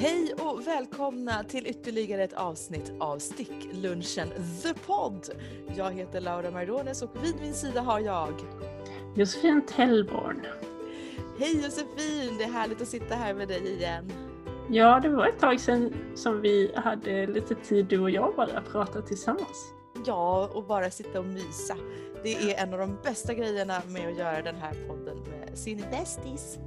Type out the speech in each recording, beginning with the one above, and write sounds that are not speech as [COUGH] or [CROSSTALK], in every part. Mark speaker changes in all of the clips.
Speaker 1: Hej och välkomna till ytterligare ett avsnitt av Sticklunchen The Pod. Jag heter Laura Mardones och vid min sida har jag
Speaker 2: Josefin Tellborn.
Speaker 1: Hej Josefin, det är härligt att sitta här med dig igen.
Speaker 2: Ja, det var ett tag sedan som vi hade lite tid du och jag bara prata tillsammans.
Speaker 1: Ja, och bara sitta och mysa. Det är en av de bästa grejerna med att göra den här podden med sin bästis.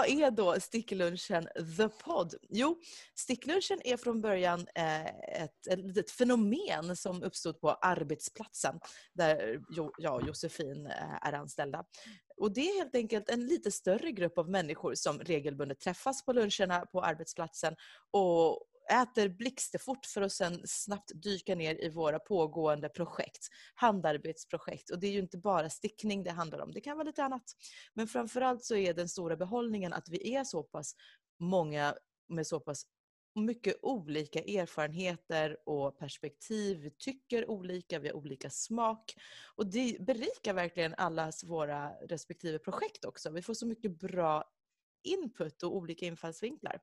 Speaker 1: Vad är då sticklunchen The Pod? Jo, sticklunchen är från början eh, ett, ett fenomen som uppstod på arbetsplatsen där jag och Josefin eh, är anställda. Och det är helt enkelt en lite större grupp av människor som regelbundet träffas på luncherna på arbetsplatsen och äter blixtefort för att sen snabbt dyka ner i våra pågående projekt, handarbetsprojekt. Och det är ju inte bara stickning det handlar om, det kan vara lite annat. Men framförallt så är den stora behållningen att vi är så pass många med så pass mycket olika erfarenheter och perspektiv. Vi tycker olika, vi har olika smak. Och det berikar verkligen allas våra respektive projekt också. Vi får så mycket bra input och olika infallsvinklar.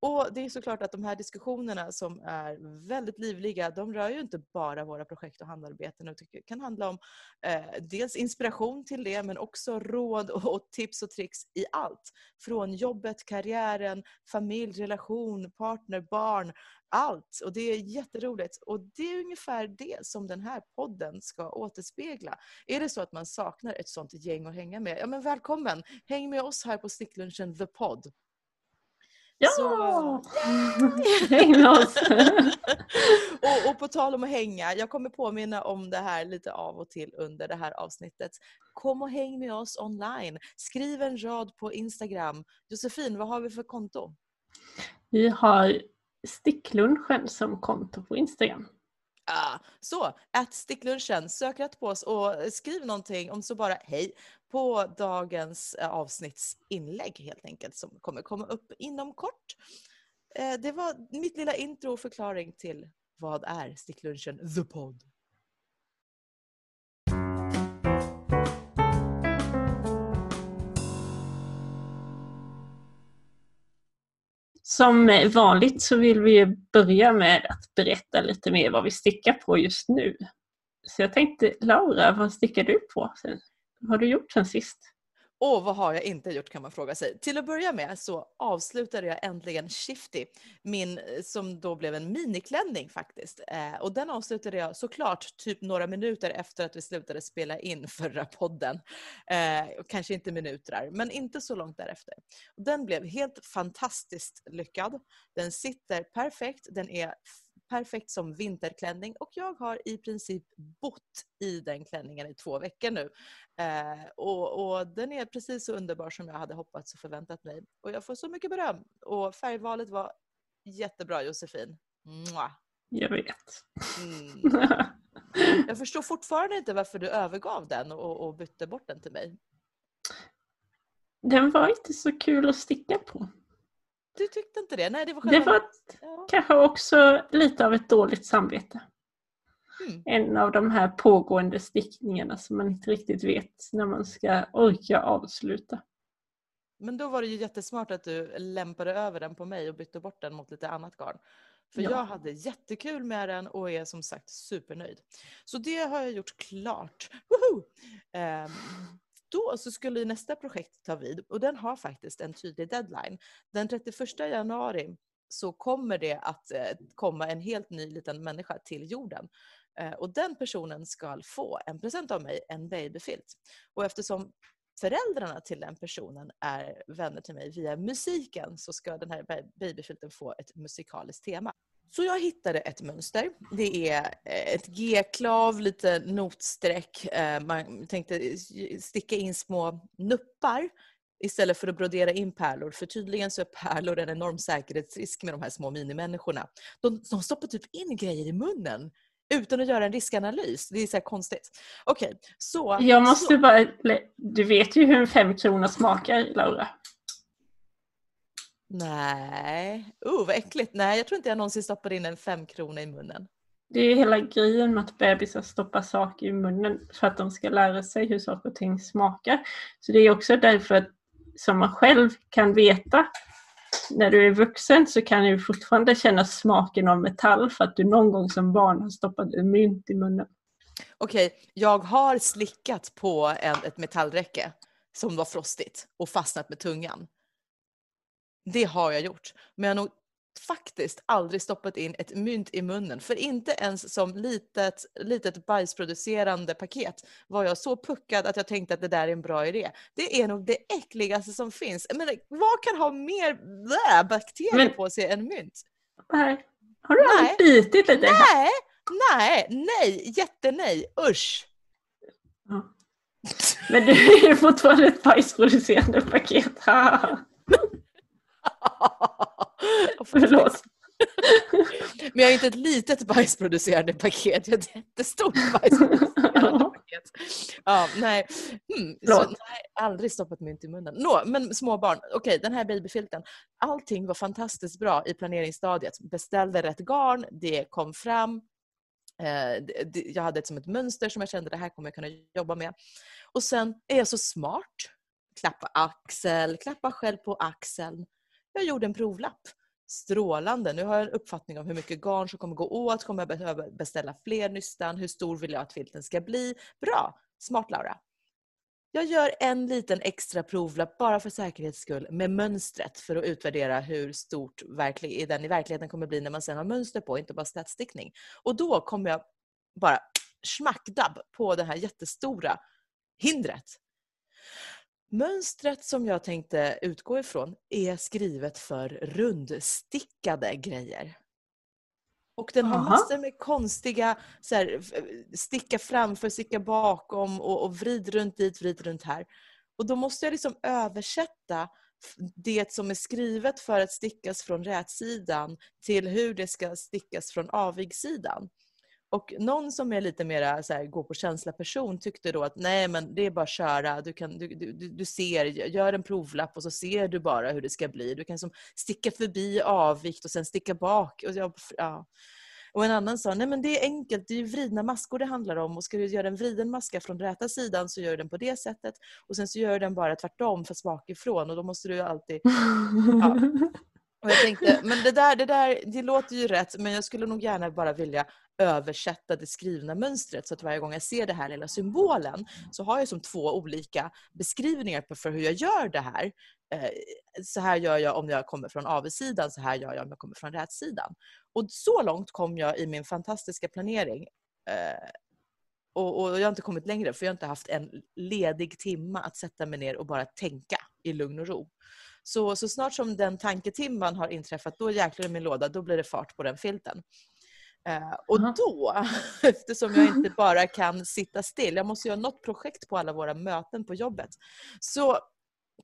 Speaker 1: Och det är såklart att de här diskussionerna som är väldigt livliga, de rör ju inte bara våra projekt och handarbeten. Det kan handla om eh, dels inspiration till det, men också råd och, och, tips och tricks i allt. Från jobbet, karriären, familj, relation, partner, barn, allt. Och det är jätteroligt. Och det är ungefär det som den här podden ska återspegla. Är det så att man saknar ett sånt gäng att hänga med, ja men välkommen! Häng med oss här på sticklunchen The Pod.
Speaker 2: Ja! Så... Häng med oss! [LAUGHS]
Speaker 1: och, och på tal om att hänga, jag kommer påminna om det här lite av och till under det här avsnittet. Kom och häng med oss online. Skriv en rad på Instagram. Josefin, vad har vi för konto?
Speaker 2: Vi har Sticklunchen som konto på Instagram.
Speaker 1: Ah, så, ät sticklunchen, sök rätt på oss och skriv någonting om så bara hej på dagens eh, avsnittsinlägg helt enkelt som kommer komma upp inom kort. Eh, det var mitt lilla intro och förklaring till vad är sticklunchen The Pod.
Speaker 2: Som vanligt så vill vi börja med att berätta lite mer vad vi stickar på just nu. Så jag tänkte, Laura, vad stickar du på? Sen? Vad har du gjort sen sist?
Speaker 1: Och vad har jag inte gjort kan man fråga sig. Till att börja med så avslutade jag äntligen Shifty, min, som då blev en miniklänning faktiskt. Eh, och den avslutade jag såklart typ några minuter efter att vi slutade spela in [LAUGHS] förra podden. Eh, kanske inte minuter, men inte så långt därefter. Och den blev helt fantastiskt lyckad. Den sitter perfekt, den är perfekt som vinterklänning och jag har i princip bott i den klänningen i två veckor nu. Eh, och, och, Den är precis så underbar som jag hade hoppats och förväntat mig. Och jag får så mycket beröm. Och färgvalet var jättebra Josefin. Mwah.
Speaker 2: Jag vet.
Speaker 1: Mm. [LAUGHS] Jag förstår fortfarande inte varför du övergav den och, och bytte bort den till mig.
Speaker 2: Den var inte så kul att sticka på.
Speaker 1: Du tyckte inte det? Nej, det var,
Speaker 2: det var ja. kanske också lite av ett dåligt samvete. Mm. En av de här pågående stickningarna som man inte riktigt vet när man ska orka avsluta.
Speaker 1: Men då var det ju jättesmart att du lämpade över den på mig och bytte bort den mot lite annat garn. För ja. jag hade jättekul med den och är som sagt supernöjd. Så det har jag gjort klart. Um, då så skulle nästa projekt ta vid och den har faktiskt en tydlig deadline. Den 31 januari så kommer det att eh, komma en helt ny liten människa till jorden. Eh, och den personen ska få en present av mig, en babyfilt. Och eftersom föräldrarna till den personen är vänner till mig via musiken så ska den här babyfilten få ett musikaliskt tema. Så jag hittade ett mönster. Det är eh, ett G-klav, lite notsträck. Eh, man tänkte sticka in små nuppar istället för att brodera in pärlor. För tydligen så är pärlor en enorm säkerhetsrisk med de här små minimänniskorna. De, de stoppar typ in grejer i munnen utan att göra en riskanalys. Det är så konstigt. Okej, okay, så...
Speaker 2: Jag måste så... bara... Du vet ju hur en femkrona smakar, Laura.
Speaker 1: Nej, uh, vad äckligt. Nej, jag tror inte jag någonsin stoppade in en femkrona i munnen.
Speaker 2: Det är hela grejen med att bebisar stoppar saker i munnen för att de ska lära sig hur saker och ting smakar. Så det är också därför att som man själv kan veta när du är vuxen så kan du fortfarande känna smaken av metall för att du någon gång som barn har stoppat en mynt i munnen.
Speaker 1: Okej, jag har slickat på ett metallräcke som var frostigt och fastnat med tungan. Det har jag gjort. Men jag har nog faktiskt aldrig stoppat in ett mynt i munnen. För inte ens som litet, litet bajsproducerande paket var jag så puckad att jag tänkte att det där är en bra idé. Det är nog det äckligaste som finns. Men vad kan ha mer blä, bakterier på sig än mynt?
Speaker 2: Nej. Har du
Speaker 1: Nej.
Speaker 2: aldrig bitit lite?
Speaker 1: Nej, nej, nej, jättenej, usch!
Speaker 2: Ja. Men du är fortfarande ett bajsproducerande paket. [LAUGHS] [LAUGHS] Förlåt.
Speaker 1: Men jag är inte ett litet bajsproducerande paket, jag är ett jättestort [LAUGHS] bajsproducerande paket. Ja, nej. Hmm, så, nej, aldrig stoppat mynt i munnen. Nå, men småbarn, okej den här babyfilten. Allting var fantastiskt bra i planeringsstadiet. Beställde rätt garn, det kom fram. Eh, det- Jag hade ett som ett mönster som jag kände det här kommer jag kunna jobba med. Och sen är jag så smart. Klappa axel, klappa själv på axeln. Jag gjorde en provlapp. Strålande. Nu har jag en uppfattning om hur mycket garn som kommer gå åt. Kommer jag behöva beställa fler nystan? Hur stor vill jag att filten ska bli? Bra! Smart Laura. Jag gör en liten extra provlapp bara för säkerhets skull med mönstret för att utvärdera hur stort verklig, den i verkligheten kommer bli när man sen har mönster på, inte bara slätstickning. Och då kommer jag bara smackdabb på det här jättestora hindret. Mönstret som jag tänkte utgå ifrån är skrivet för rundstickade grejer. Och den har massor med konstiga så här, sticka framför, sticka bakom och, och vrid runt dit, vrid runt här. Och då måste jag liksom översätta det som är skrivet för att stickas från rätsidan till hur det ska stickas från avigsidan. Och någon som är lite mer så här, gå på känsla person tyckte då att nej men det är bara att köra, du, kan, du, du, du ser, gör en provlapp och så ser du bara hur det ska bli. Du kan som sticka förbi avvikt och sen sticka bak. Och, jag, ja. och en annan sa, nej men det är enkelt, det är ju vridna maskor det handlar om. Och ska du göra en vriden maska från räta sidan så gör du den på det sättet. Och sen så gör du den bara tvärtom fast bakifrån. Och då måste du alltid [LAUGHS] och jag tänkte, men det där, det där det låter ju rätt. Men jag skulle nog gärna bara vilja översätta det skrivna mönstret så att varje gång jag ser den här lilla symbolen så har jag som två olika beskrivningar på för hur jag gör det här. Eh, så här gör jag om jag kommer från avsidan, så här gör jag om jag kommer från rätsidan. Och så långt kom jag i min fantastiska planering. Eh, och, och jag har inte kommit längre för jag har inte haft en ledig timma att sätta mig ner och bara tänka i lugn och ro. Så, så snart som den tanketimman har inträffat, då jäklar i min låda, då blir det fart på den filten. Eh, och då, [LAUGHS] eftersom jag inte bara kan sitta still, jag måste göra något projekt på alla våra möten på jobbet. Så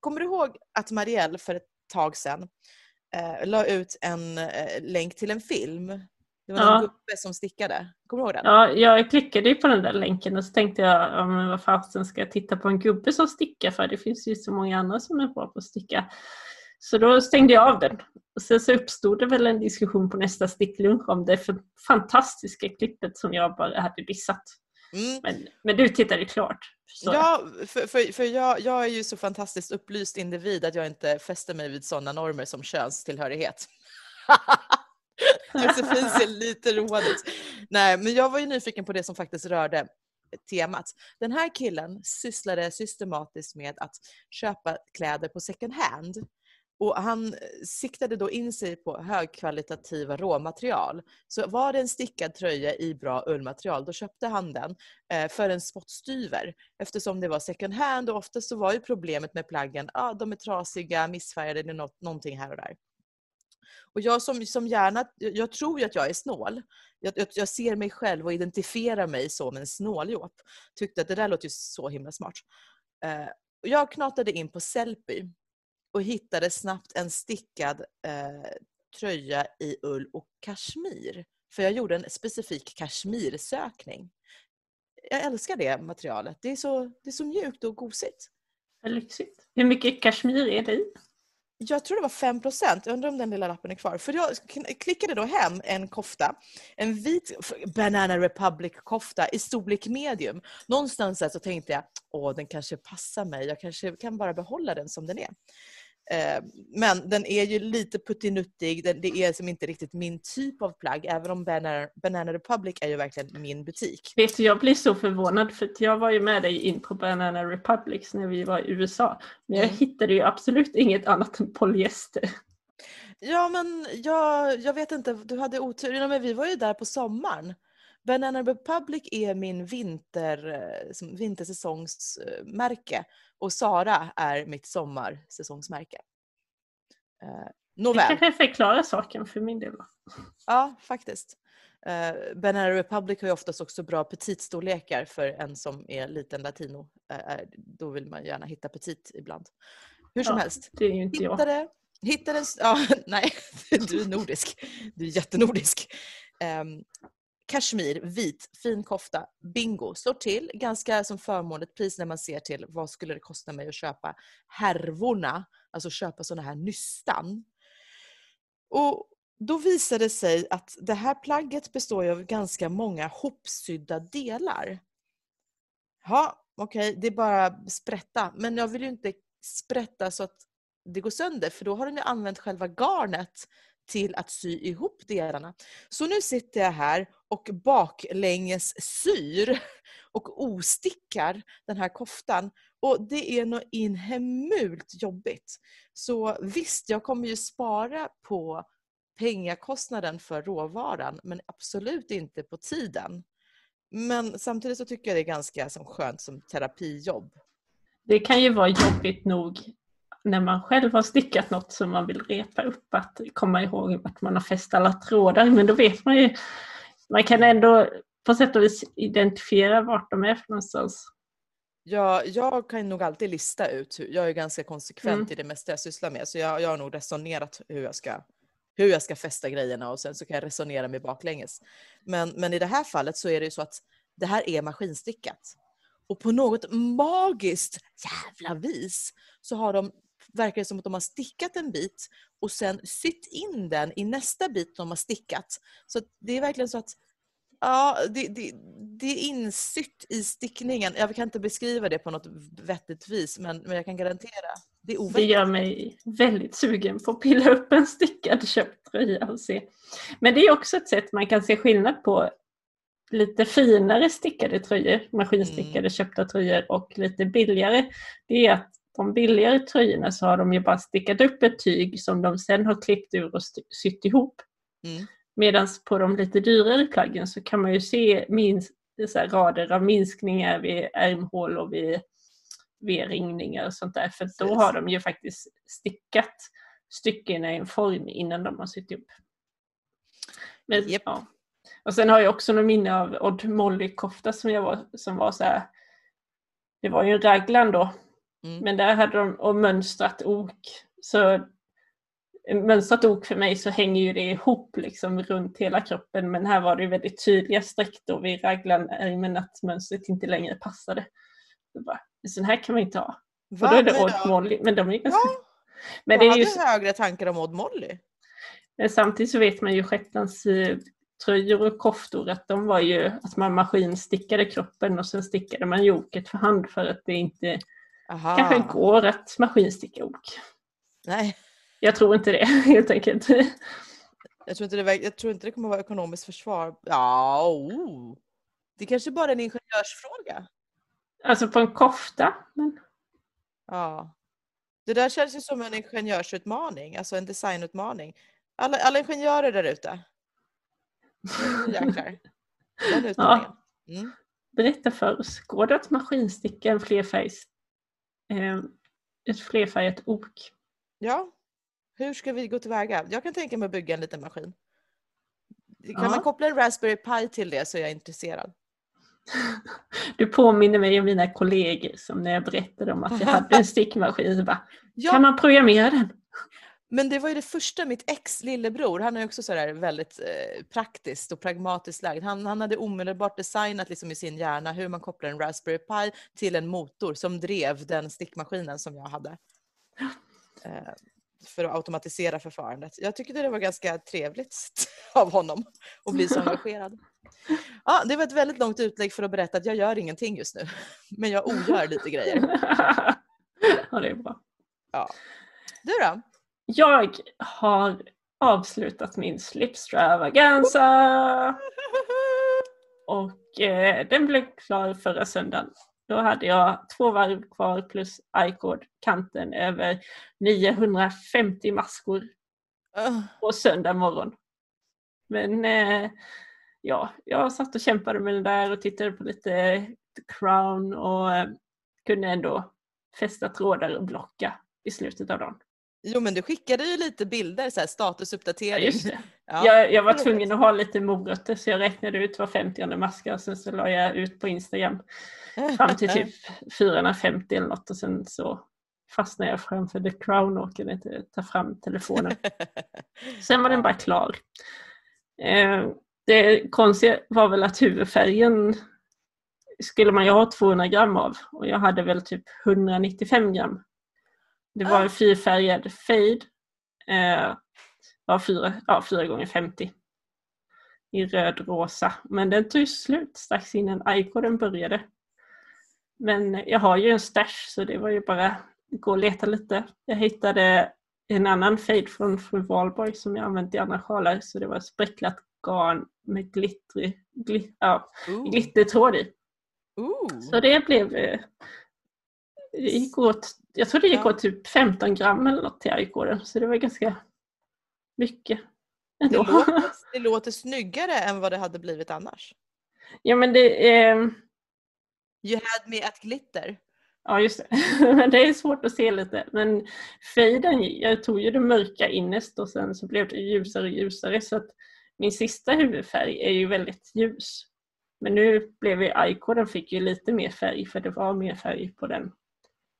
Speaker 1: kommer du ihåg att Marielle för ett tag sedan eh, la ut en eh, länk till en film? Det var
Speaker 2: Ja.
Speaker 1: en gubbe som stickade. Kommer du ihåg den?
Speaker 2: Ja, jag klickade ju på den där länken och så tänkte jag, ja, men vad fasen ska jag titta på en gubbe som stickar för? Det finns ju så många andra som är bra på att sticka. Så då stängde jag av den. Och sen så uppstod det väl en diskussion på nästa sticklunch om det för fantastiska klippet som jag bara hade dissat.
Speaker 1: Mm.
Speaker 2: Men, men du tittade klart. jag.
Speaker 1: Ja, för, för, för jag, jag är ju så fantastiskt upplyst individ att jag inte fäster mig vid sådana normer som könstillhörighet. [LAUGHS] Josefin ser lite road ut. Nej, men jag var ju nyfiken på det som faktiskt rörde temat. Den här killen sysslade systematiskt med att köpa kläder på second hand. Och han eh, siktade då in sig på högkvalitativa råmaterial. Så var det en stickad tröja i bra ullmaterial, då köpte han den eh, för en spottstyver. Eftersom det var second hand och ofta så var ju problemet med plaggen, ah, de är trasiga, missfärgade, det är något, någonting här och där. Och jag som, som gärna, jag tror ju att jag är snål. Jag, jag, jag ser mig själv och identifierar mig som en snåljåp. Tyckte att det där låter ju så himla smart. Eh, jag knatade in på Sellpy och hittade snabbt en stickad eh, tröja i ull och kashmir. För jag gjorde en specifik kashmirsökning. Jag älskar det materialet. Det är så, det är så mjukt och gosigt.
Speaker 2: Vad lyxigt. Hur mycket kashmir är det i?
Speaker 1: jag tror det var 5 procent. Jag undrar om den lilla lappen är kvar. För jag klickade då hem en kofta. En vit Banana Republic-kofta i storlek medium. Någonstans där så tänkte jag, åh den kanske passar mig. Jag kanske kan bara behålla den som den är. Eh, men den är ju lite puttinuttig, det är som inte riktigt min typ av plagg, även om Banana, Banana Republic är ju verkligen min butik.
Speaker 2: Vet du, jag blir så förvånad för jag var ju med dig in på Banana Republic när vi var i USA. Men jag mm. hittade ju absolut inget annat än polyester.
Speaker 1: Ja, men jag, jag vet inte, du hade otur. Ja, men vi var ju där på sommaren. Banana Republic är min vinter, eh, vintersäsongsmärke och Sara är mitt sommarsäsongsmärke.
Speaker 2: Eh, nåväl. Det kanske förklarar saken för min del.
Speaker 1: Ja, faktiskt. Eh, Banana Republic har ju oftast också bra petitstorlekar för en som är liten latino. Eh, då vill man gärna hitta petit ibland. Hur som
Speaker 2: ja,
Speaker 1: helst.
Speaker 2: Det är ju inte hittade, jag.
Speaker 1: Hittade, [LAUGHS] ja, nej, [LAUGHS] du är nordisk. Du är jättenordisk. Um, Kashmir, vit, fin kofta, bingo, slår till ganska som förmånligt pris när man ser till vad skulle det kosta mig att köpa härvorna, alltså köpa sådana här nystan. Och då visade det sig att det här plagget består av ganska många hopsydda delar. Ja, okej, okay, det är bara sprätta, men jag vill ju inte sprätta så att det går sönder för då har den ju använt själva garnet till att sy ihop delarna. Så nu sitter jag här och baklänges syr [LAUGHS] och ostickar den här koftan. Och det är nog inhemult jobbigt. Så visst, jag kommer ju spara på pengakostnaden för råvaran men absolut inte på tiden. Men samtidigt så tycker jag det är ganska som skönt som terapijobb.
Speaker 2: Det kan ju vara jobbigt nog när man själv har stickat något som man vill repa upp att komma ihåg vart man har fäst alla trådar. Men då vet man ju, man kan ändå på sätt och vis identifiera vart de är för någonstans.
Speaker 1: Ja, jag kan nog alltid lista ut, jag är ganska konsekvent mm. i det mesta jag sysslar med, så jag, jag har nog resonerat hur jag ska hur jag ska fästa grejerna och sen så kan jag resonera mig baklänges. Men, men i det här fallet så är det ju så att det här är maskinstickat. Och på något magiskt jävla vis så har de verkar det som att de har stickat en bit och sen sytt in den i nästa bit de har stickat. Så det är verkligen så att Ja, det, det, det, är insytt i stickningen. Jag kan inte beskriva det på något vettigt vis, men, men jag kan garantera.
Speaker 2: Det, är det gör mig väldigt sugen på att pilla upp en stickad köpt tröja och se. Men det är också ett sätt man kan se skillnad på lite finare stickade tröjor, maskinstickade mm. köpta tröjor och lite billigare. Det är att de billigare tröjorna så har de ju bara stickat upp ett tyg som de sen har klippt ur och sytt ihop. Mm. Medan på de lite dyrare plaggen så kan man ju se minst, så rader av minskningar vid ärmhål och vid, vid ringningar och sånt där. För då har de ju faktiskt stickat styckena i en form innan de har sytt ihop. Men, yep. ja. Och sen har jag också något minne av Odd Molly-kofta som, jag var, som var så här, det var ju en raglan då Mm. Men där hade de och mönstrat ok. Så mönstrat ok för mig så hänger ju det ihop liksom runt hela kroppen men här var det väldigt tydliga streck då vid raglanärmen att mönstret inte längre passade. Så bara, sån här kan man inte ha. Va? För då är det Odd Molly. Men de är ganska... Ja.
Speaker 1: Men det är hade ju... högre tankar om Odd Molly.
Speaker 2: Men samtidigt så vet man ju Shetlands eh, tröjor och koftor att de var ju att man maskinstickade kroppen och sen stickade man joket för hand för att det inte Aha. kanske går att maskinsticka ok.
Speaker 1: Nej.
Speaker 2: Jag tror inte det [LAUGHS] helt enkelt.
Speaker 1: Jag tror inte det, jag tror inte det kommer vara ekonomiskt försvar. Ja, oh. Det kanske bara är en ingenjörsfråga.
Speaker 2: Alltså på en kofta? Men...
Speaker 1: Ja. Det där känns ju som en ingenjörsutmaning, alltså en designutmaning. Alla, alla ingenjörer där ute. Jäklar. Den [LAUGHS] utmaningen. Ja. Mm.
Speaker 2: Berätta för oss, går det att maskinsticka en flerfärgs ett flerfärgat ok.
Speaker 1: Ja, hur ska vi gå tillväga? Jag kan tänka mig att bygga en liten maskin. Kan ja. man koppla en Raspberry Pi till det så är jag intresserad. [LAUGHS]
Speaker 2: Du påminner mig om mina kollegor som när jag berättade om att jag hade en [LAUGHS] stickmaskin. Bara, ja. Kan man programmera den?
Speaker 1: Men det var ju det första, mitt ex lillebror, han är också så väldigt eh, praktiskt och pragmatiskt lagd. Han, han hade omedelbart designat liksom i sin hjärna hur man kopplar en Raspberry Pi till en motor som drev den stickmaskinen som jag hade. [GASPS] Eh, för att automatisera förfarandet. Jag tyckte det var ganska trevligt [LAUGHS] av honom att bli så engagerad. Ja, det var ett väldigt långt utlägg för att berätta att jag gör ingenting just nu. [LAUGHS] Men jag ogör lite grejer. [LAUGHS]
Speaker 2: ja, det är bra.
Speaker 1: Ja. Du då?
Speaker 2: Jag har avslutat min slipstravaganza. [LAUGHS] Och eh, den blev klar förra söndagen. Då hade jag två varv kvar plus icord kanten över 950 maskor på söndag morgon. Men eh, ja, jag satt och kämpade med den där och tittade på lite crown och eh, kunde ändå fästa trådar och blocka i slutet av dagen.
Speaker 1: Jo men du skickade ju lite bilder, så här, statusuppdatering.
Speaker 2: Ja, [LAUGHS] ja. Jag, jag, var tvungen att ha lite morötter så jag räknade ut var 50 maskar och sen så la jag ut på Instagram [LAUGHS] fram till typ 450 eller något och sen så fastnade jag framför The Crown och orkade inte ta fram telefonen. [LAUGHS] Sen var den bara klar. Eh, det konstiga var väl att huvudfärgen skulle man ju ha 200 gram av och jag hade väl typ 195 gram. Det var en ah. fyrfärgad fade. Eh, var fyra, ja, 4 gånger 50 i röd-rosa. Men den tog slut strax innan iCoden började. Men jag har ju en stash så det var ju bara att gå och leta lite. Jag hittade en annan fade från Fru Valborg som jag använt i andra sjalar så det var spricklat garn med glittrig, gli, ja, glittertråd i. Ooh. Så det blev eh, det gick åt, jag tror det gick ja. åt typ 15 gram eller något till iCoden så det var ganska mycket.
Speaker 1: Ändå. Det, låter, [LAUGHS] det låter snyggare än vad det hade blivit annars.
Speaker 2: Ja men det... Eh...
Speaker 1: You had me at glitter.
Speaker 2: Ja just det. [LAUGHS] det är svårt att se lite. Men fejden, jag tog ju det mörka innerst och sen så blev det ljusare och ljusare så att min sista huvudfärg är ju väldigt ljus. Men nu blev ju iCoden fick ju lite mer färg för det var mer färg på den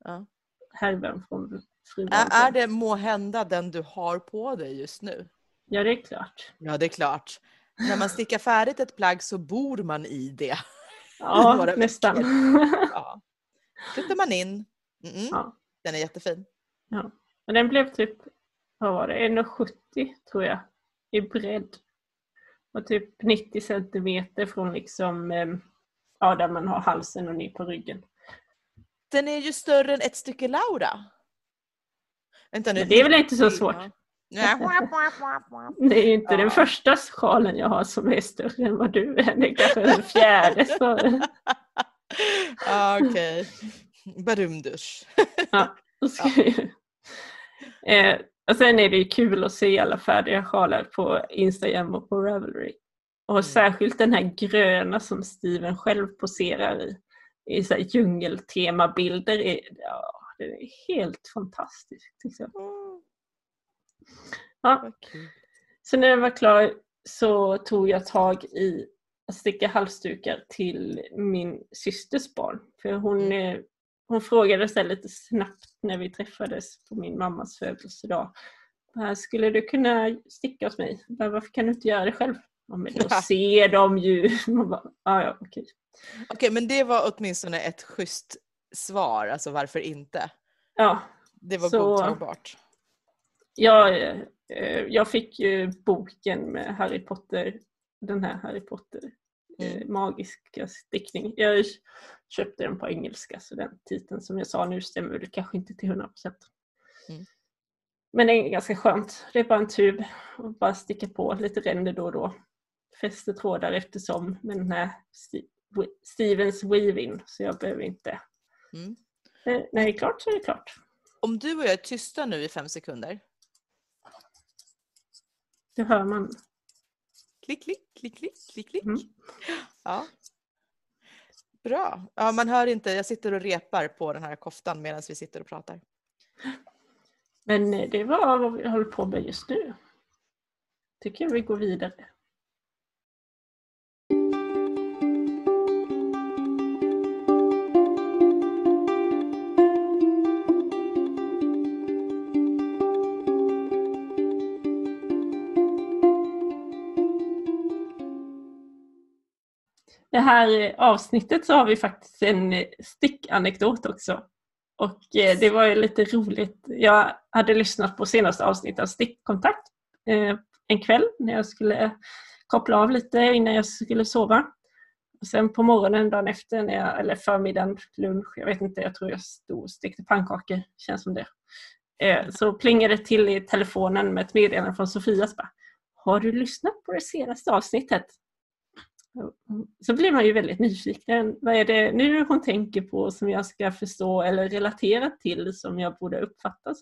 Speaker 2: ja. härvan från
Speaker 1: fru Är, det må hända den du har på dig just nu?
Speaker 2: Ja det är klart.
Speaker 1: Ja det är klart. När man stickar färdigt ett plagg så bor man i det.
Speaker 2: Ja, [LAUGHS] nästan. [LAUGHS]
Speaker 1: ja. Flyttar man in. Mm -mm. Ja. Den är jättefin.
Speaker 2: Ja. Men den blev typ, vad var det, 1,70 tror jag i bredd. Och typ 90 centimeter från liksom, ehm, ja där man har halsen och ner på ryggen.
Speaker 1: Den är ju större än ett stycke Laura.
Speaker 2: Vänta nu. Men det är väl inte så svårt? Det är inte ja. den första sjalen jag har som är större än vad du är. Det är kanske den fjärde. Så... [LAUGHS] [LAUGHS]
Speaker 1: ja, okej. Okay. Barumdusch.
Speaker 2: ja, eh, och sen är det ju kul att se alla färdiga sjalar på Instagram och på Ravelry. Och mm. särskilt den här gröna som Steven själv poserar i. I så här djungeltemabilder. Ja, det är helt fantastiskt. Liksom. Ja. Så när den var klar så tog jag tag i att sticka halsdukar till min systers barn. För hon, mm. hon frågade sig lite snabbt när vi träffades på min mammas födelsedag. Skulle du kunna sticka hos mig? Varför kan du inte göra det själv? Ja, men då ser de ju. [LAUGHS] bara, ah, ja, okej.
Speaker 1: okej, men det var åtminstone ett schysst svar, alltså varför inte?
Speaker 2: Ja.
Speaker 1: Det var så, godtagbart.
Speaker 2: Ja, eh, jag fick ju boken med Harry Potter, den här Harry Potter eh, mm. magiska stickning. Jag köpte den på engelska så den titeln som jag sa nu stämmer väl kanske inte till 100 procent. Mm. Men det är ganska skönt. Det är bara en tub och bara sticka på lite ränder då och då. Fäster trådar eftersom med den här Stevens Weaving så jag behöver inte. Mm. När det är klart så är det klart.
Speaker 1: Om du och jag är tysta nu i fem sekunder.
Speaker 2: Det hör man.
Speaker 1: Klick, klick, klick, klick, klick, klick. Mm. Ja. Bra. Ja, man hör inte. Jag sitter och repar på den här koftan medan vi sitter och pratar.
Speaker 2: Men eh, det var vad vi håller på med just nu. Tycker jag vi går vidare. Det här avsnittet så har vi faktiskt en stickanekdot också. Och eh, det var ju lite roligt. Jag hade lyssnat på senaste avsnittet av Stickkontakt eh, en kväll när jag skulle koppla av lite innan jag skulle sova. Och sen på morgonen dagen efter, när jag, eller förmiddagen, lunch, jag vet inte, jag tror jag stod och stekte pannkakor, känns som det. Eh, så plingade det till i telefonen med ett meddelande från Sofia. Bara, Har du lyssnat på det senaste avsnittet? Så blir man ju väldigt nyfiken. Vad är det nu hon tänker på som jag ska förstå eller relatera till som jag borde uppfatta?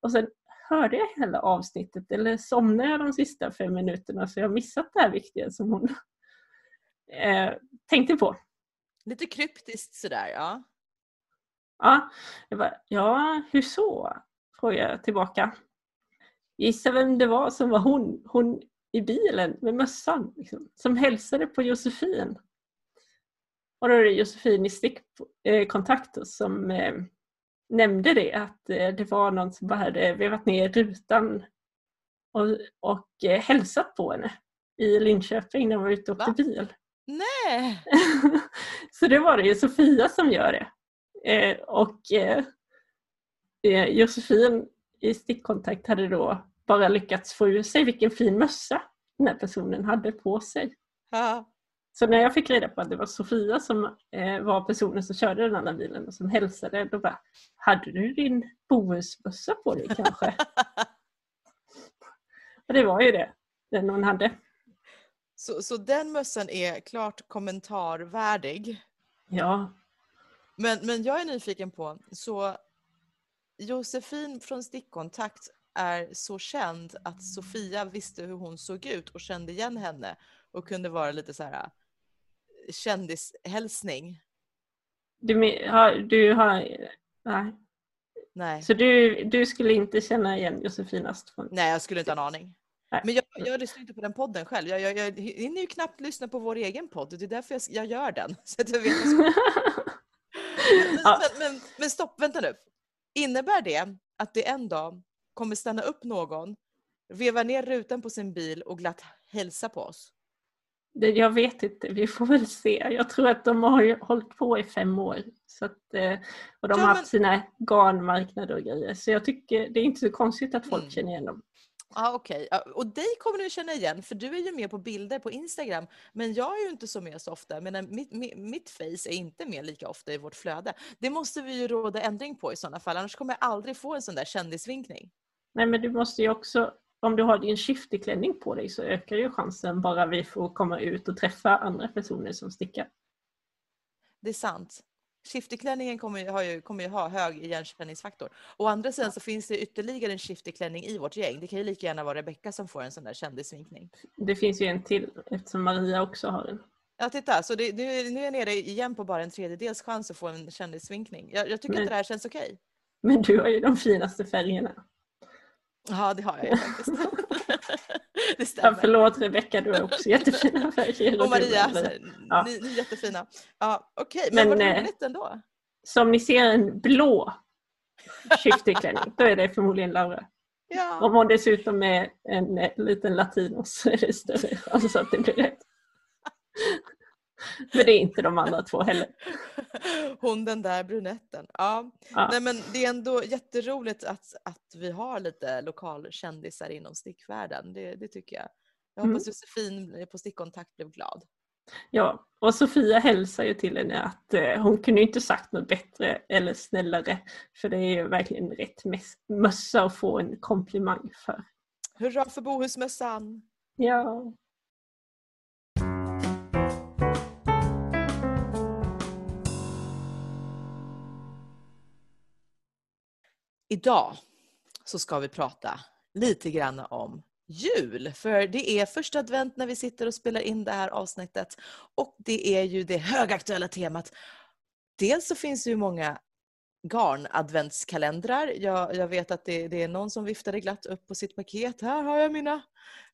Speaker 2: Och sen hörde jag hela avsnittet eller somnade jag de sista fem minuterna så jag missat det här viktiga som hon [LAUGHS] eh, tänkte på.
Speaker 1: Lite kryptiskt sådär, ja.
Speaker 2: Ja, jag bara, ja, hur så? Frågade jag tillbaka. Gissa vem det var som var hon, hon i bilen med mössan liksom, som hälsade på Josefin. Och då är det Josefin i stickkontakt eh, som eh, nämnde det att eh, det var någon som bara hade vevat ner rutan och, och eh, hälsat på henne i Linköping när hon var ute och åkte bil.
Speaker 1: Nej! [LAUGHS]
Speaker 2: så det var det ju Sofia som gör det. Eh, och eh, eh, Josefin i stickkontakt hade då bara lyckats få ur sig vilken fin mössa den här personen hade på sig.
Speaker 1: Ja.
Speaker 2: Så när jag fick reda på att det var Sofia som eh, var personen som körde den andra bilen och som hälsade, då bara Hade du din Bohusbössa på dig kanske? [LAUGHS] och det var ju det, den hon hade.
Speaker 1: Så, så den mössan är klart kommentarvärdig?
Speaker 2: Ja.
Speaker 1: Men, men jag är nyfiken på, så Josefin från Stickkontakt är så känd att Sofia visste hur hon såg ut och kände igen henne och kunde vara lite så här kändishälsning.
Speaker 2: Du har, du har, nej.
Speaker 1: Nej.
Speaker 2: Så du, du skulle inte känna igen Josefin Astvån?
Speaker 1: Nej, jag skulle inte ha en aning. Nej. Men jag, jag lyssnar inte på den podden själv. Jag, jag, jag hinner ju knappt lyssna på vår egen podd. Det är därför jag, jag gör den. [LAUGHS] Så att jag vet men, [LAUGHS] ja. men, men, men stopp, vänta nu. Innebär det att det en dag kommer stanna upp någon, veva ner rutan på sin bil och glatt hälsa på oss?
Speaker 2: Jag vet inte, vi får väl se. Jag tror att de har hållit på i fem år. Så att, eh, och de ja, har haft sina garnmarknader och grejer. Så jag tycker det är inte så konstigt att folk mm. känner igen dem.
Speaker 1: Ja, Okej, okay. och dig kommer du känna igen för du är ju med på bilder på Instagram. Men jag är ju inte så med så ofta. Men mitt, mitt, mitt face är inte med lika ofta i vårt flöde. Det måste vi ju råda ändring på i sådana fall. Annars kommer jag aldrig få en sån där kändisvinkning.
Speaker 2: Nej men du måste ju också om du har din skifteklänning på dig så ökar ju chansen bara vi får komma ut och träffa andra personer som stickar.
Speaker 1: Det är sant. Skifteklänningen kommer ju, ha, kommer ju ha hög igenkänningsfaktor. Å andra sidan så finns det ytterligare en skifteklänning i vårt gäng. Det kan ju lika gärna vara Rebecka som får en sån där kändisvinkning.
Speaker 2: Det finns ju en till eftersom Maria också har en.
Speaker 1: Ja, titta. Så det, nu, nu är jag nere igen på bara en tredjedels chans att få en kändisvinkning. Jag, jag tycker men, att det här känns okej. Okay.
Speaker 2: Men du har ju de finaste färgerna.
Speaker 1: Ja, det har jag ju faktiskt. [LAUGHS] det stämmer.
Speaker 2: Ja, förlåt Rebecka, du har också jättefina [LAUGHS] färger.
Speaker 1: Och Maria, ja. ni, ni är jättefina. Ja, Okej, okay, men, men vad eh, roligt ändå.
Speaker 2: Så om ni ser en blå skifteklänning, då är det förmodligen Laura.
Speaker 1: Ja.
Speaker 2: Om hon dessutom är en, en liten latino så är det större chans att det blir rätt. [LAUGHS] Men det är inte de andra två heller. [LAUGHS]
Speaker 1: Hon den där brunetten. Ja. ja. Nej, men det är ändå jätteroligt att, att vi har lite lokalkändisar inom stickvärlden. Det, det tycker jag. Jag hoppas mm. Josefin på Stickkontakt blev glad.
Speaker 2: Ja, och Sofia hälsar ju till henne att eh, hon kunde inte sagt något bättre eller snällare. För det är ju verkligen rätt mössa att få en komplimang för.
Speaker 1: Hurra för Bohusmössan!
Speaker 2: Ja.
Speaker 1: Idag så ska vi prata lite grann om jul. För det är första advent när vi sitter och spelar in det här avsnittet. Och det är ju det högaktuella temat. Dels så finns det ju många garn-adventskalendrar. Jag, jag vet att det, det, är någon som viftade glatt upp på sitt paket. Här har jag mina,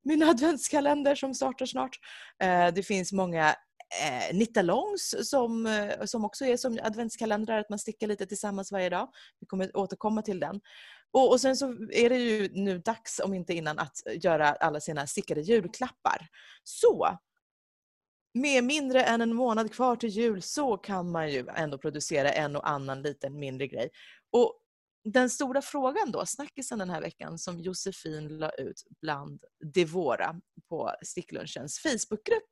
Speaker 1: mina adventskalender som startar snart. Eh, det finns många eh, nittalongs som, eh, som också är som adventskalendrar, att man stickar lite tillsammans varje dag. Vi kommer återkomma till den. Och, och sen så är det ju nu dags, om inte innan, att göra alla sina stickade julklappar. Så med mindre än en månad kvar till jul så kan man ju ändå producera en och annan liten mindre grej. Och den stora frågan då, snackisen den här veckan som Josefin la ut bland Devora på Sticklunchens Facebookgrupp,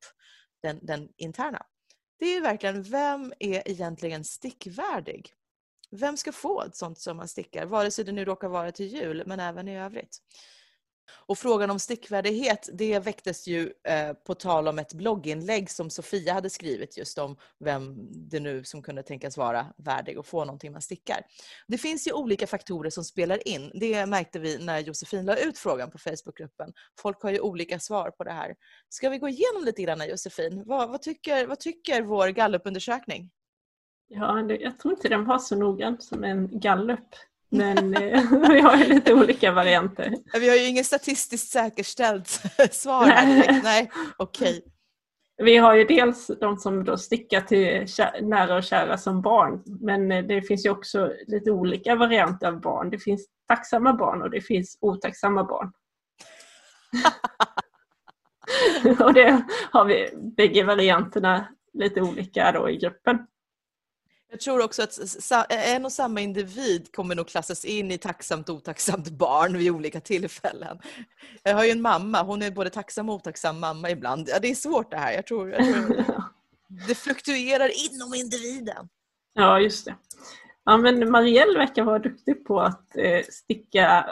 Speaker 1: den, den interna. Det är ju verkligen, vem är egentligen stickvärdig? Vem ska få ett sånt som man stickar, vare sig det nu råkar vara till jul men även i övrigt? Och frågan om stickvärdighet, det väcktes ju eh, på tal om ett blogginlägg som Sofia hade skrivit just om vem det nu som kunde tänkas vara värdig att få någonting man stickar. Det finns ju olika faktorer som spelar in. Det märkte vi när Josefin la ut frågan på Facebookgruppen. Folk har ju olika svar på det här. Ska vi gå igenom lite grann Josefin? Vad, vad, tycker, vad tycker vår gallupundersökning?
Speaker 2: Ja, jag tror inte den var så noggrann som en gallup. Men eh, [LAUGHS] vi har ju lite olika varianter.
Speaker 1: Vi har ju inget statistiskt säkerställt [LAUGHS] svar här Nej, okej. Okay.
Speaker 2: Vi har ju dels de som då stickar till nära och kära som barn. Men eh, det finns ju också lite olika varianter av barn. Det finns tacksamma barn och det finns otacksamma barn. [LAUGHS] och det har vi bägge varianterna lite olika då i gruppen.
Speaker 1: Jag tror också att en och samma individ kommer nog klassas in i tacksamt och otacksamt barn vid olika tillfällen. Jag har ju en mamma, hon är både tacksam och otacksam mamma ibland. Ja, det är svårt det här. Jag tror, jag tror [LAUGHS] det fluktuerar inom individen.
Speaker 2: Ja, just det. Ja, men Marielle verkar vara duktig på att eh, sticka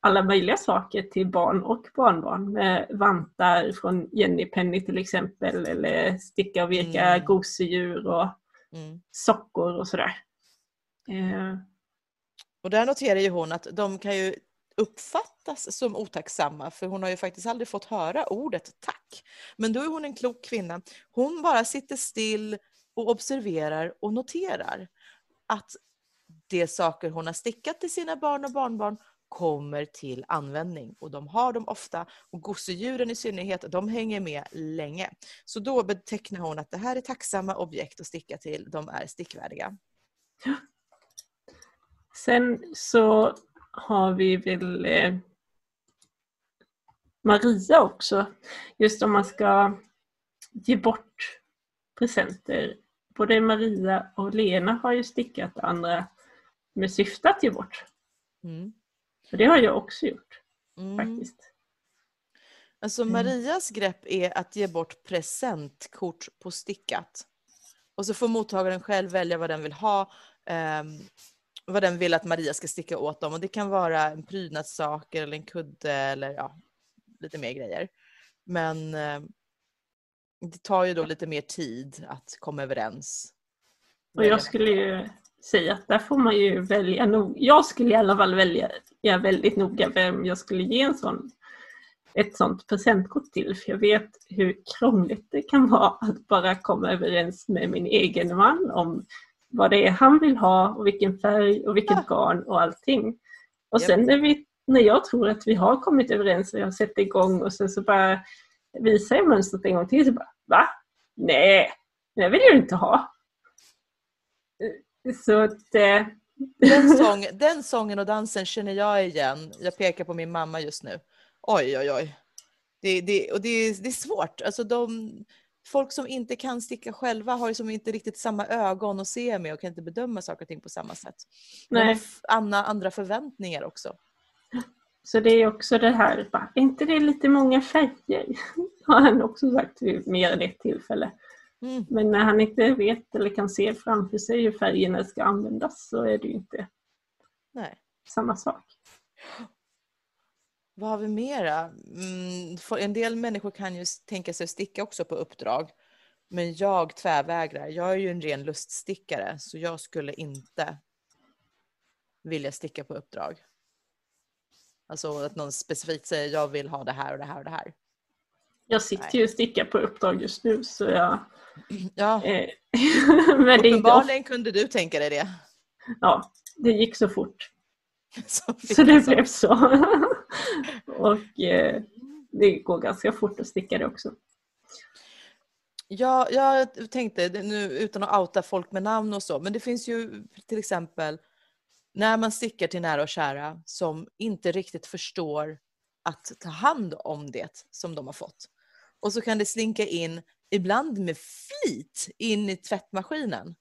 Speaker 2: alla möjliga saker till barn och barnbarn. Med vantar från Jenny Penny till exempel eller sticka och virka mm. gosedjur och mm. sockor och sådär. Eh.
Speaker 1: Och där noterar ju hon att de kan ju uppfattas som otacksamma för hon har ju faktiskt aldrig fått höra ordet tack. Men då är hon en klok kvinna. Hon bara sitter still och observerar och noterar att de saker hon har stickat till sina barn och barnbarn kommer till användning och de har dem ofta och gosedjuren i synnerhet, de hänger med länge. Så då betecknar hon att det här är tacksamma objekt att sticka till, de är stickvärdiga.
Speaker 2: Sen så har vi väl eh, Maria också. Just om man ska ge bort presenter. Både Maria och Lena har ju stickat andra med syfte att ge bort. Mm. För det har jag också gjort. Mm. faktiskt.
Speaker 1: Alltså mm. Marias grepp är att ge bort presentkort på stickat. Och så får mottagaren själv välja vad den vill ha. Eh, vad den vill att Maria ska sticka åt dem. Och det kan vara en prydnadssak eller en kudde eller ja, lite mer grejer. Men eh, det tar ju då lite mer tid att komma överens.
Speaker 2: Och jag skulle ju säga att där får man ju välja nog. Jag skulle i alla fall välja jag väldigt noga vem jag skulle ge en sån, ett sånt presentkort till. För jag vet hur krångligt det kan vara att bara komma överens med min egen man om vad det är han vill ha och vilken färg och vilket garn och allting. Och sen när, vi, när jag tror att vi har kommit överens och jag sätter igång och sen så bara visar jag mönstret en gång till så bara Va? Nej, det vill jag inte ha. Så att, eh...
Speaker 1: den, [LAUGHS] sång, den sången och dansen känner jag igen. Jag pekar på min mamma just nu. Oj, oj, oj. Det, det, och det, är, det är svårt. Alltså de, folk som inte kan sticka själva har ju som inte riktigt samma ögon att se med och kan inte bedöma saker och ting på samma sätt. Nej. Andra, andra förväntningar också.
Speaker 2: Så det är också det här, bara, är inte det lite många färger? [LAUGHS] Har han också sagt vid mer än ett tillfälle. Mm. Men när han inte vet eller kan se framför sig hur färgerna ska användas så är det ju inte Nej. samma sak.
Speaker 1: Vad har vi mera? Mm, en del människor kan ju tänka sig att sticka också på uppdrag. Men jag tvärvägrar. Jag är ju en ren luststickare så jag skulle inte vilja sticka på uppdrag. Alltså att någon specifikt säger jag vill ha det här och det här och det här.
Speaker 2: Jag sitter ju och stickar på uppdrag just nu så jag...
Speaker 1: Ja. Eh, [LAUGHS] men Uppenbarligen kunde du tänka dig det.
Speaker 2: Ja, det gick så fort. [LAUGHS] Så, så det blev så. [LAUGHS] och eh, det går ganska fort att sticka det också.
Speaker 1: Ja, jag tänkte nu utan att outa folk med namn och så, men det finns ju till exempel när man stickar till nära och kära som inte riktigt förstår att ta hand om det som de har fått. Och så kan det slinka in ibland med flit, in i tvättmaskinen.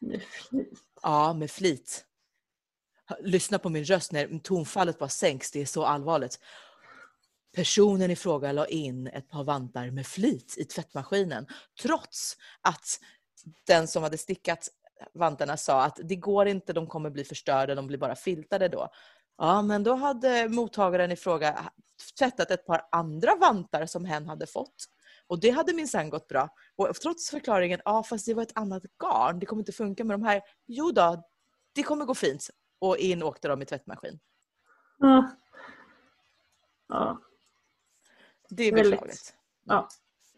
Speaker 2: Med flit.
Speaker 1: Ja, med flit. Lyssna på min röst när tonfallet bara sänks, det är så allvarligt. Personen i fråga la in ett par vantar med flit i tvättmaskinen trots att den som hade stickat vantarna sa att det går inte, de kommer bli förstörda, de blir bara filtade då. Ja, men då hade mottagaren i fråga tvättat ett par andra vantar som hen hade fått. Och det hade minsann gått bra. Och trots förklaringen, ja fast det var ett annat garn, det kommer inte funka med de här. Jo då, det kommer gå fint. Och in åkte de i tvättmaskin.
Speaker 2: Ja. ja.
Speaker 1: Det är
Speaker 2: Väldigt.
Speaker 1: beklagligt.
Speaker 2: ja.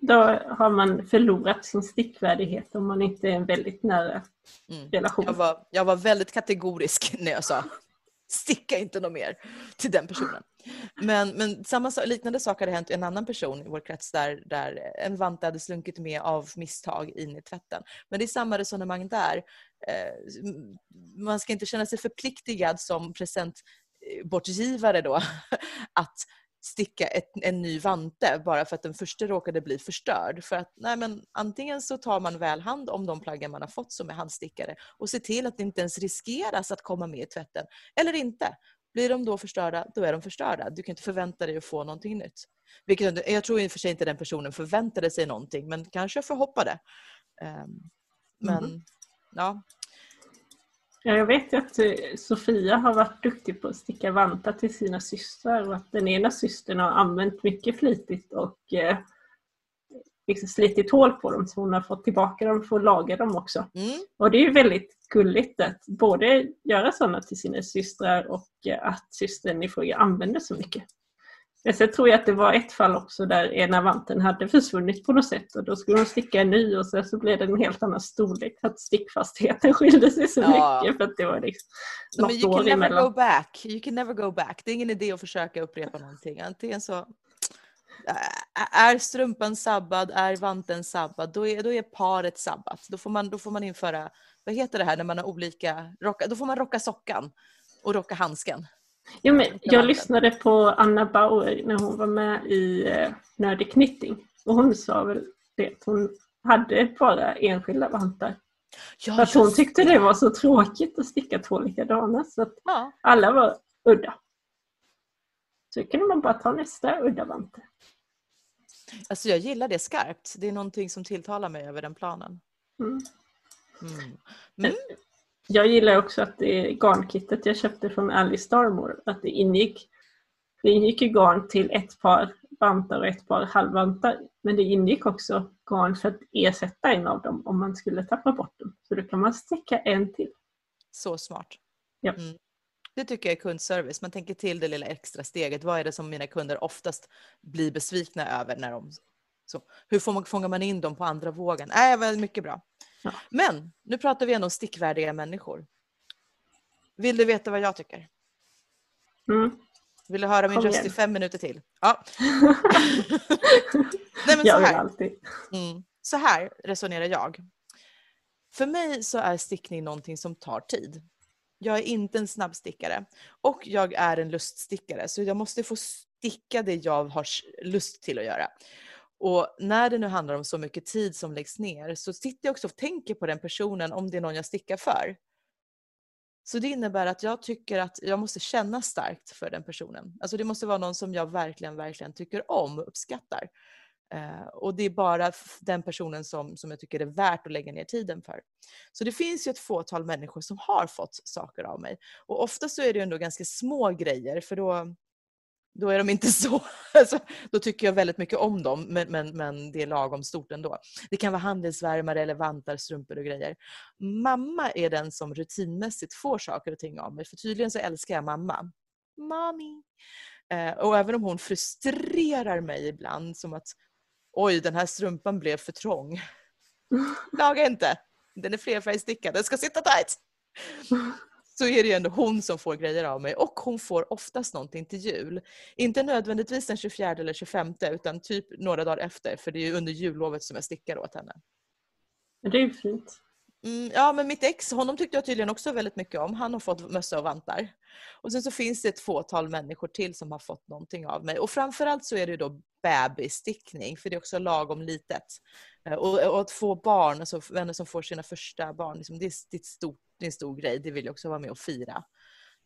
Speaker 2: Då har man förlorat sin stickvärdighet om man inte är en väldigt nära
Speaker 1: Mm.
Speaker 2: relation.
Speaker 1: Jag, var, jag var väldigt kategorisk [LAUGHS] när jag sa sticka inte något mer till den personen. Men, men samma, liknande sak hade hänt en annan person i vår krets där, där en vante hade slunkit med av misstag in i tvätten. Men det är samma resonemang där. Eh, man ska inte känna sig förpliktigad som presentbortgivare eh, då [LAUGHS] att sticka ett, en ny vante bara för att den första råkade bli förstörd. För att nej men, antingen så tar man väl hand om de plaggen man har fått som är handstickade och ser till att det inte ens riskeras att komma med i tvätten. Eller inte. Blir de då förstörda, då är de förstörda. Du kan inte förvänta dig att få någonting nytt. Vilket, jag tror i och för sig inte den personen förväntade sig någonting men kanske förhoppade. Ehm, Men ja,
Speaker 2: Ja, jag vet ju att eh, Sofia har varit duktig på att sticka vantar till sina systrar och att den ena systern har använt mycket flitigt och eh, liksom slitit hål på dem så hon har fått tillbaka dem för att laga dem också.
Speaker 1: mm,
Speaker 2: Och det är ju väldigt gulligt att både göra sådana till sina systrar och eh, att systern i fråga använder så mycket. Men sen tror jag att det var ett fall också där ena vanten hade försvunnit på något sätt och då skulle hon sticka en ny och sen så blev det en helt annan storlek. Att stickfastheten [LAUGHS] skilde sig så
Speaker 1: Ja.
Speaker 2: mycket för att det var liksom
Speaker 1: men
Speaker 2: något
Speaker 1: you can
Speaker 2: år
Speaker 1: never
Speaker 2: emellan.
Speaker 1: go back. You can never go back. Det är ingen idé att försöka upprepa någonting. Antingen så är strumpan sabbad, är vanten sabbad, då är, då är paret sabbat. Då får, man, då får man införa, vad heter det här när man har olika, rocka, då får man rocka sockan och rocka handsken.
Speaker 2: Jo, men jag lyssnade på Anna Bauer när hon var med i eh, Nördig Knitting och hon sa väl det att hon hade bara enskilda vantar.
Speaker 1: Ja,
Speaker 2: För att hon tyckte det var så tråkigt att sticka två likadana så att
Speaker 1: Ja,
Speaker 2: alla var udda. Så kunde man bara ta nästa udda vante.
Speaker 1: alltså jag gillar det skarpt. Det är någonting som tilltalar mig över den planen.
Speaker 2: Mm.
Speaker 1: Mm. Mm.
Speaker 2: Jag gillar också att det garnkittet jag köpte från Alice Starmore, att det ingick, det ingick ju garn till ett par vantar och ett par halvvantar. Men det ingick också garn för att ersätta en av dem om man skulle tappa bort dem. Så då kan man sticka en till.
Speaker 1: Så smart.
Speaker 2: Ja.
Speaker 1: Mm. Det tycker jag är kundservice. Man tänker till det lilla extra steget. Vad är det som mina kunder oftast blir besvikna över när de... Så, hur får man, fångar man in dem på andra vågen? Äh, väl mycket bra.
Speaker 2: Ja.
Speaker 1: Men nu pratar vi ändå om stickvärdiga människor. Vill du veta vad jag tycker?
Speaker 2: Mm.
Speaker 1: Vill du höra min
Speaker 2: Kom
Speaker 1: röst
Speaker 2: igen.
Speaker 1: i fem minuter till? Ja. [LAUGHS] Nej, men så
Speaker 2: jag vill
Speaker 1: här.
Speaker 2: alltid.
Speaker 1: Mm. Så här resonerar jag. För mig så är stickning någonting som tar tid. Jag är inte en snabbstickare och jag är en luststickare så jag måste få sticka det jag har lust till att göra. Och när det nu handlar om så mycket tid som läggs ner så sitter jag också och tänker på den personen om det är någon jag stickar för. Så det innebär att jag tycker att jag måste känna starkt för den personen. Alltså det måste vara någon som jag verkligen, verkligen tycker om och uppskattar. Eh, och det är bara den personen som, som jag tycker är värt att lägga ner tiden för. Så det finns ju ett fåtal människor som har fått saker av mig. Och ofta så är det ju ändå ganska små grejer för då, då är de inte [LAUGHS] så... Alltså, då tycker jag väldigt mycket om dem men, men, men det är lagom stort ändå. Det kan vara handelsvärmare eller vantar, strumpor och grejer. Mamma är den som rutinmässigt får saker och ting av mig för tydligen så älskar jag mamma. Mami! Eh, och även om hon frustrerar mig ibland som att oj den här strumpan blev för trång. [LAUGHS] Laga inte! Den är flerfärgstickad, den ska sitta tight! Så är det ju ändå hon som får grejer av mig och hon får oftast någonting till jul. Inte nödvändigtvis den 24 eller 25 utan typ några dagar efter för det är ju under jullovet som jag stickar åt henne.
Speaker 2: Det är ju fint.
Speaker 1: Mm, ja, men mitt ex, honom tyckte jag tydligen också väldigt mycket om. Han har fått mössa och vantar. Och sen så finns det ett fåtal människor till som har fått någonting av mig. Och framförallt så är det då bebisstickning, för det är också lagom litet. Eh, och, och att få barn, alltså vänner som får sina första barn, liksom, det, är, det, är stort, det är en stor grej. Det vill jag också vara med och fira.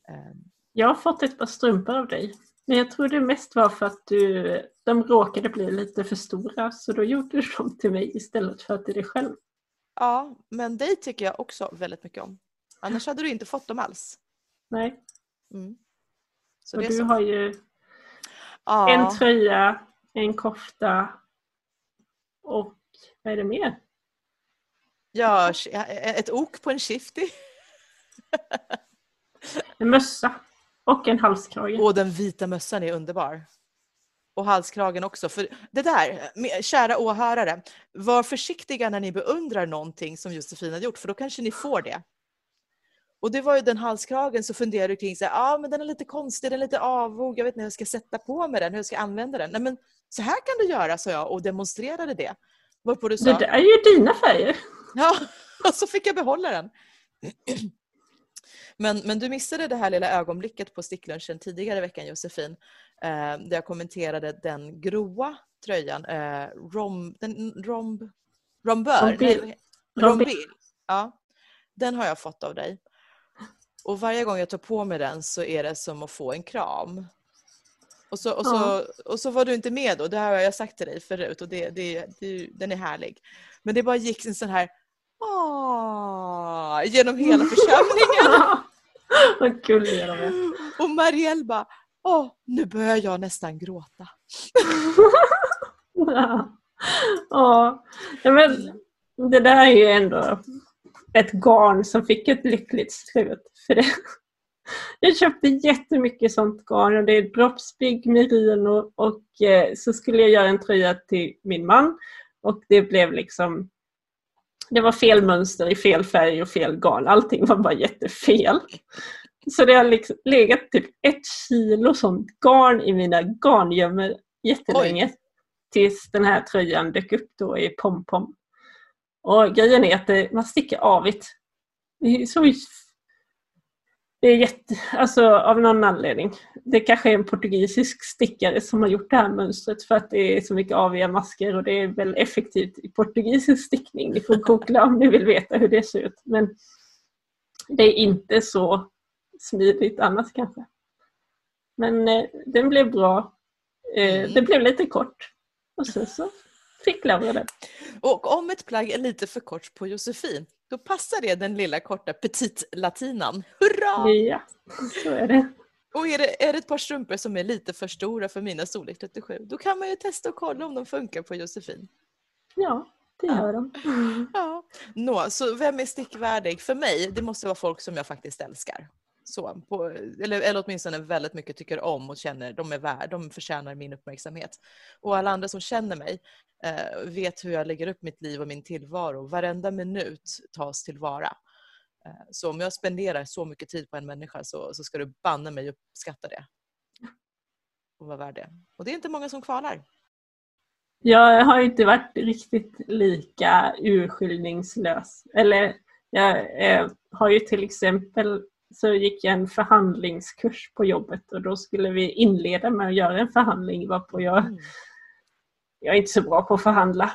Speaker 2: Ehm. Jag har fått ett par strumpor av dig. Men jag tror det mest var för att du, de råkade bli lite för stora så då gjorde du dem till mig istället för till dig själv.
Speaker 1: Ja, men dig tycker jag också väldigt mycket om. Annars hade du inte fått dem alls.
Speaker 2: Nej. Mm. Så och du så. har ju ja. en tröja, en kofta och vad är det mer?
Speaker 1: Ja, ett ok på en shifty.
Speaker 2: en mössa och en halskrage.
Speaker 1: Och den vita mössan är underbar och halskragen också. För det där, kära åhörare, var försiktiga när ni beundrar någonting som Josefin har gjort, för då kanske ni får det. Och det var ju den halskragen så funderade du kring, så här, ah, men den är lite konstig, den är lite avog, jag vet inte hur jag ska sätta på mig den, hur jag ska använda den. Nej men så här kan du göra, sa jag och demonstrerade det.
Speaker 2: Varpå du sa, det där är ju dina färger. [LAUGHS]
Speaker 1: Ja, och så fick jag behålla den. [CLEARS THROAT] Men, men du missade det här lilla ögonblicket på sticklunchen tidigare i veckan Josefin. Eh, där jag kommenterade den gråa tröjan. Eh, rom, den, romb, rombör? Rombil. Rombil. Ja, den har jag fått av dig. Och varje gång jag tar på mig den så är det som att få en kram. Och så, och så, ja. och så var du inte med då, det har jag sagt till dig förut och det, det, det, den är härlig. Men det bara gick en sån här Åh, genom hela [LAUGHS] församlingen.
Speaker 2: Vad gulliga de är.
Speaker 1: Och Marielle bara, åh, nu börjar jag nästan gråta. [LAUGHS]
Speaker 2: ja. ja, men det där är ju ändå ett garn som fick ett lyckligt slut. För det. [LAUGHS] Jag köpte jättemycket sånt garn och det är droppspigg merino och eh, så skulle jag göra en tröja till min man och det blev liksom det var fel mönster i fel färg och fel garn. Allting var bara jättefel. Så det har liksom legat typ ett kilo sånt garn i mina garngömmor jättelänge. Oj. Tills den här tröjan dök upp då i pompom. Och grejen är att man sticker avigt. Det är så det är jätte, alltså av någon anledning. Det kanske är en portugisisk stickare som har gjort det här mönstret för att det är så mycket aviga masker och det är väl effektivt i portugisisk stickning. Ni får googla om ni vill veta hur det ser ut. Men det är inte så smidigt annars kanske. Men eh, den blev bra. Eh, mm. Det blev lite kort. Och sen så fick Laura det.
Speaker 1: Och om ett plagg är lite för kort på Josefin, då passar det den lilla korta petit-latinan. Hurra!
Speaker 2: Ja, så är det.
Speaker 1: Och är det, är det ett par strumpor som är lite för stora för mina storlek 37, då kan man ju testa och kolla om de funkar på Josefin.
Speaker 2: Ja, det gör de.
Speaker 1: Mm. Ja. Nå, så vem är stickvärdig? För mig, det måste vara folk som jag faktiskt älskar. Så, på, eller, eller åtminstone väldigt mycket tycker om och känner de är värd, de förtjänar min uppmärksamhet. Och alla andra som känner mig eh, vet hur jag lägger upp mitt liv och min tillvaro. Varenda minut tas tillvara. Eh, så om jag spenderar så mycket tid på en människa så, så ska du banne mig uppskatta det. Och vara värd det. Och det är inte många som kvalar.
Speaker 2: Jag har inte varit riktigt lika urskiljningslös. Eller jag eh, har ju till exempel så gick jag en förhandlingskurs på jobbet och då skulle vi inleda med att göra en förhandling varpå jag, mm. jag är inte så bra på att förhandla.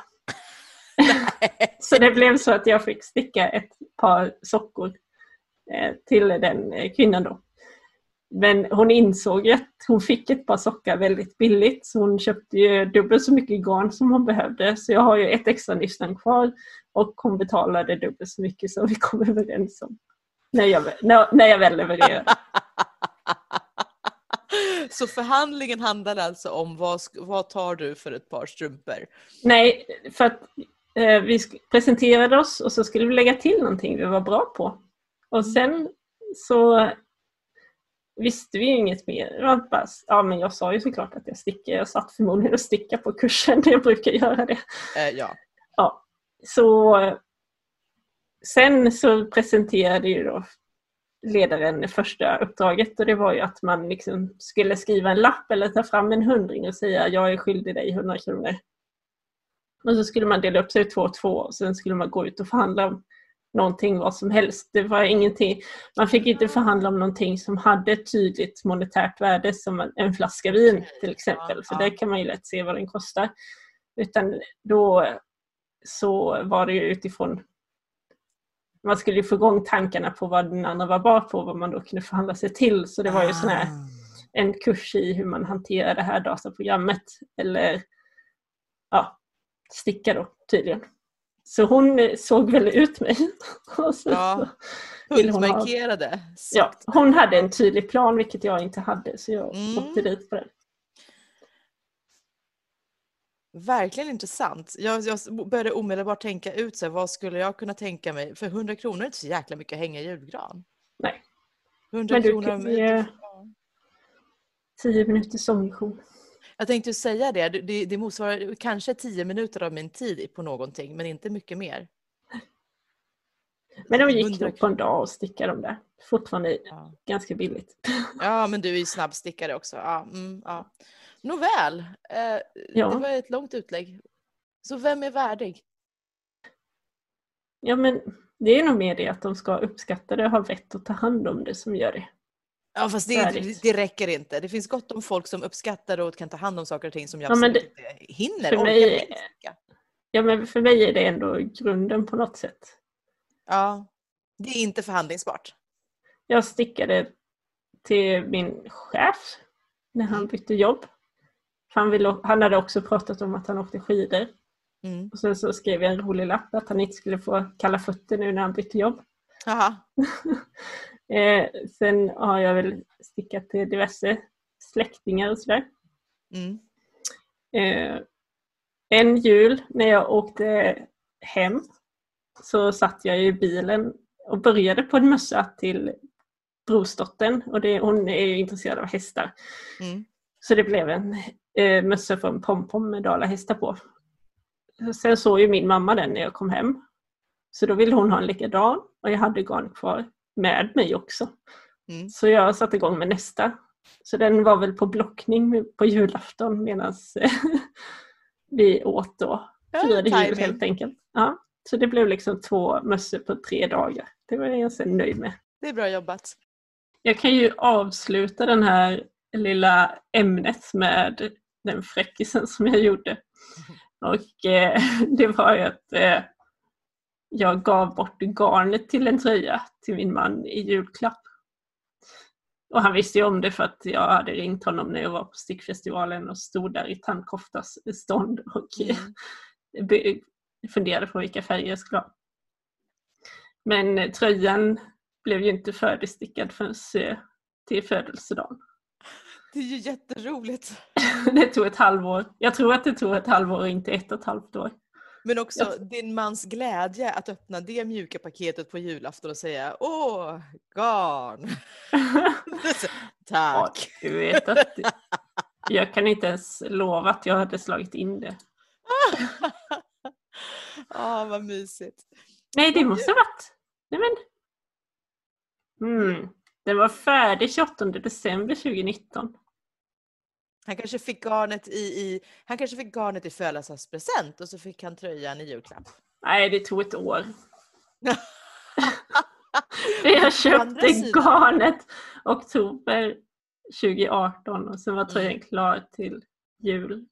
Speaker 2: så det blev så att jag fick sticka ett par sockor eh, till den eh, kvinnan då. Men hon insåg att hon fick ett par sockar väldigt billigt så hon köpte ju dubbelt så mycket garn som hon behövde. Så jag har ju ett extra nystan kvar och hon betalade dubbelt så mycket som vi kom [LAUGHS] överens om. När jag, när, när jag väl levererar. [LAUGHS]
Speaker 1: Så förhandlingen handlar alltså om vad, vad tar du för ett par strumpor?
Speaker 2: Nej, för att eh, vi presenterade oss och så skulle vi lägga till någonting vi var bra på. Och sen så visste vi inget mer. bara, ja, men jag sa ju såklart att jag stickar. Jag satt förmodligen och stickade på kursen. [LAUGHS] Jag brukar göra det.
Speaker 1: Eh, ja.
Speaker 2: ja. Så sen så presenterade ju då ledaren första uppdraget och det var ju att man liksom skulle skriva en lapp eller ta fram en hundring och säga jag är skyldig dig 100 kronor. Och så skulle man dela upp sig i två och två och sen skulle man gå ut och förhandla om någonting vad som helst. Det var ingenting, man fick inte förhandla om någonting som hade ett tydligt monetärt värde som en flaska vin till exempel. För där kan man ju lätt se vad den kostar. Utan då så var det ju utifrån man skulle ju få igång tankarna på vad den andra var bra på, vad man då kunde förhandla sig till. Så det var ju sån här,
Speaker 1: Ah.
Speaker 2: en kurs i hur man hanterar det här dataprogrammet. Eller ja, sticka då tydligen. Så hon eh, såg väl ut mig. [LAUGHS] Och så,
Speaker 1: Ja.
Speaker 2: Vill hon ha-
Speaker 1: Punktmarkerade.
Speaker 2: ja, hon hade en tydlig plan vilket jag inte hade så jag
Speaker 1: Mm.
Speaker 2: åkte dit på den.
Speaker 1: Verkligen intressant. Jag, jag började omedelbart tänka ut så här, vad skulle jag kunna tänka mig. För 100 kronor är inte så jäkla mycket att hänga i julgran.
Speaker 2: Nej.
Speaker 1: 100
Speaker 2: Men du
Speaker 1: kronor
Speaker 2: kan ge-
Speaker 1: ja.
Speaker 2: Tio minuters sånglektion.
Speaker 1: Jag tänkte ju säga det, det, det motsvarar kanske 10 minuter av min tid på någonting, men inte mycket mer.
Speaker 2: Men de gick
Speaker 1: 100
Speaker 2: nog på en dag och sticka de där. Fortfarande
Speaker 1: Ja.
Speaker 2: ganska billigt.
Speaker 1: Ja, men du är ju snabbstickare också. Ja, mm, ja. Nåväl, eh,
Speaker 2: Ja.
Speaker 1: det var ett långt utlägg. Så vem är värdig?
Speaker 2: Ja men det är nog mer det att de ska uppskatta det och ha vett att ta hand om det som gör det.
Speaker 1: Ja, fast det, det räcker inte. Det finns gott om folk som uppskattar och kan ta hand om saker och ting som jag
Speaker 2: Ja,
Speaker 1: absolut inte hinner,
Speaker 2: för mig-. Ja men för mig är det ändå grunden på något sätt.
Speaker 1: Ja, det är inte förhandlingsbart.
Speaker 2: Jag stickade till min chef när han bytte jobb. Han, ville, han hade också pratat om att han åkte skidor.
Speaker 1: Mm.
Speaker 2: Och sen så skrev jag en rolig lapp att han inte skulle få kalla fötter nu när han bytte jobb. [LAUGHS] Eh, sen har jag väl stickat till diverse släktingar och sådär.
Speaker 1: Mm.
Speaker 2: Eh, en jul när jag åkte hem så satt jag i bilen och började på en mössa till brorsdottern och det, hon är ju intresserad av hästar.
Speaker 1: Mm.
Speaker 2: Så det blev en eh, mössa från Pompom med dalahästar på. Sen såg ju min mamma den när jag kom hem. Så då ville hon ha en likadan och jag hade garn kvar med mig också.
Speaker 1: Mm.
Speaker 2: Så jag satte igång med nästa. Så den var väl på blockning på julafton medan [LAUGHS] vi åt då.
Speaker 1: Ja,
Speaker 2: Firade jul
Speaker 1: timing.
Speaker 2: helt enkelt. Ja, så det blev liksom två mössor på tre dagar. Det var jag ganska nöjd med.
Speaker 1: Det är bra jobbat.
Speaker 2: Jag kan ju avsluta den här lilla ämnet med den fräckisen som jag gjorde. Och eh, [LAUGHS] det var ju att eh, jag gav bort garnet till en tröja till min man i julklapp. Och han visste ju om det för att jag hade ringt honom när jag var på stickfestivalen och stod där i tandkoftas stånd och
Speaker 1: Mm. [LAUGHS]
Speaker 2: be- funderade på vilka färger jag skulle ha. Men eh, tröjan blev ju inte färdigstickad förrän eh, till födelsedagen.
Speaker 1: Det är ju jätteroligt. [LAUGHS]
Speaker 2: Det tog ett halvår. Jag tror att det tog ett halvår och inte ett och ett halvt år.
Speaker 1: Men också
Speaker 2: Jag-
Speaker 1: din mans glädje att öppna det mjuka paketet på julafton och säga Åh, garn! [LAUGHS]
Speaker 2: Ja,
Speaker 1: Tack!
Speaker 2: du vet att jag kan inte ens lova att jag hade slagit in det. [LAUGHS]
Speaker 1: Ja, vad mysigt.
Speaker 2: Nej, det måste ha varit... Nej men... Mm. Den var färdig 28 december 2019.
Speaker 1: Han kanske fick garnet i, i, han kanske fick garnet i födelsedagspresent och så fick han tröjan i julklapp.
Speaker 2: Nej, det tog ett år. [LAUGHS] jag köpte garnet oktober 2018 och sen var tröjan
Speaker 1: Mm.
Speaker 2: klar till jul.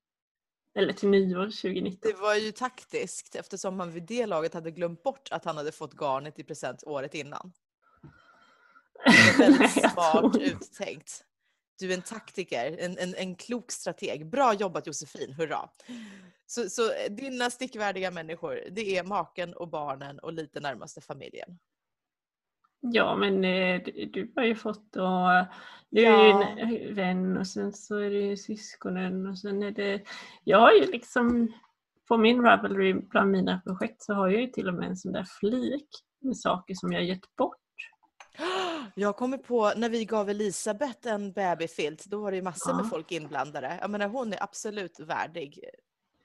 Speaker 2: Eller till nyår 2019.
Speaker 1: Det var ju taktiskt eftersom man vid det laget hade glömt bort att han hade fått garnet i present året innan. Det var väldigt [LAUGHS] smart uttänkt. Du är en taktiker, en, en, en klok strateg. Bra jobbat Josefin, hurra! Så, så eh, dina stickvärdiga människor, det är maken och barnen och lite närmaste familjen.
Speaker 2: Ja, men eh, du, har ju fått och eh, du är ju
Speaker 1: Ja.
Speaker 2: en vän och sen så är det ju syskonen och sen är det... Jag har ju liksom på min Ravelry bland mina projekt så har jag ju till och med en sån där flik med saker som jag gett bort.
Speaker 1: Jag kommer på när vi gav Elisabeth en babyfilt, då var det ju massor med
Speaker 2: Ja.
Speaker 1: folk inblandade. Jag menar hon är absolut värdig,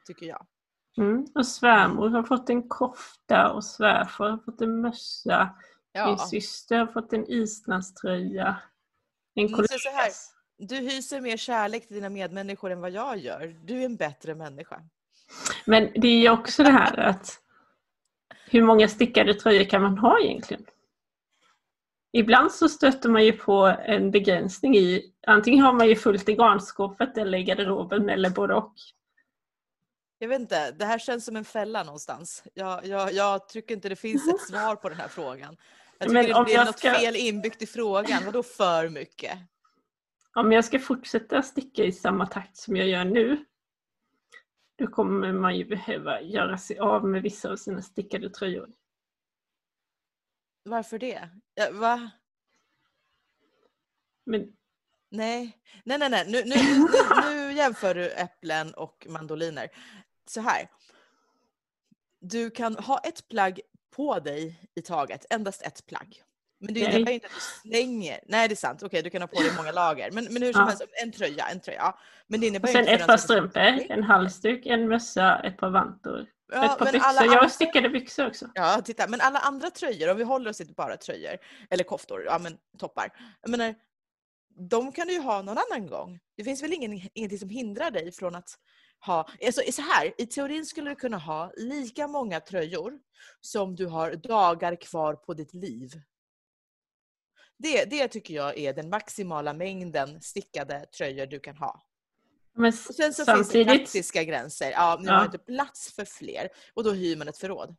Speaker 1: tycker jag.
Speaker 2: Mm. Och svärmor har fått en kofta och svärfar har fått en mössa. Min
Speaker 1: Ja.
Speaker 2: syster har fått en islandströja. En
Speaker 1: så här. Du hyser mer kärlek till dina medmänniskor än vad jag gör. Du är en bättre människa.
Speaker 2: Men det är ju också det här att hur många stickade tröjor kan man ha egentligen? Ibland så stöter man ju på en begränsning i, antingen har man ju fullt i garnskåpet eller i garderoben eller både och.
Speaker 1: Jag vet inte, det här känns som en fälla någonstans. Jag, jag, jag tycker inte det finns ett [LAUGHS] svar på den här frågan. Jag tycker
Speaker 2: Men om
Speaker 1: det är något
Speaker 2: ska-
Speaker 1: fel inbyggt i frågan. Vadå för mycket?
Speaker 2: Om jag ska fortsätta sticka i samma takt som jag gör nu, då kommer man ju behöva göra sig av med vissa av sina stickade tröjor.
Speaker 1: Varför det? Ja, va?
Speaker 2: Men
Speaker 1: Nej, nej, nej, nej. Nu, nu, nu, nu jämför du äpplen och mandoliner. Så här. Du kan ha ett plagg på dig i taget, endast ett plagg. Men det innebär inte att du slänger. Nej, det är sant. Okej, du kan ha på dig många lager. Men, men hur som
Speaker 2: Ja.
Speaker 1: helst, en tröja, en tröja. ja. Men det innebär
Speaker 2: och sen
Speaker 1: inte
Speaker 2: ett par strumpor, en halsduk, en mössa, ett par vantor,
Speaker 1: Ja,
Speaker 2: ett par
Speaker 1: men
Speaker 2: byxor.
Speaker 1: alla
Speaker 2: Jag har stickade byxor också.
Speaker 1: Ja, titta. Men alla andra tröjor, om vi håller oss till bara tröjor, eller koftor, ja men toppar. Jag menar, de kan du ju ha någon annan gång. Det finns väl ingen, ingenting som hindrar dig från att ha... Alltså, så här, I teorin skulle du kunna ha lika många tröjor som du har dagar kvar på ditt liv. Det, det tycker jag är den maximala mängden stickade tröjor du kan ha.
Speaker 2: Men
Speaker 1: Och sen så finns det
Speaker 2: samtidigt,
Speaker 1: praktiska gränser. Ja, ni
Speaker 2: Ja.
Speaker 1: har inte plats för fler och då hyr man ett förråd.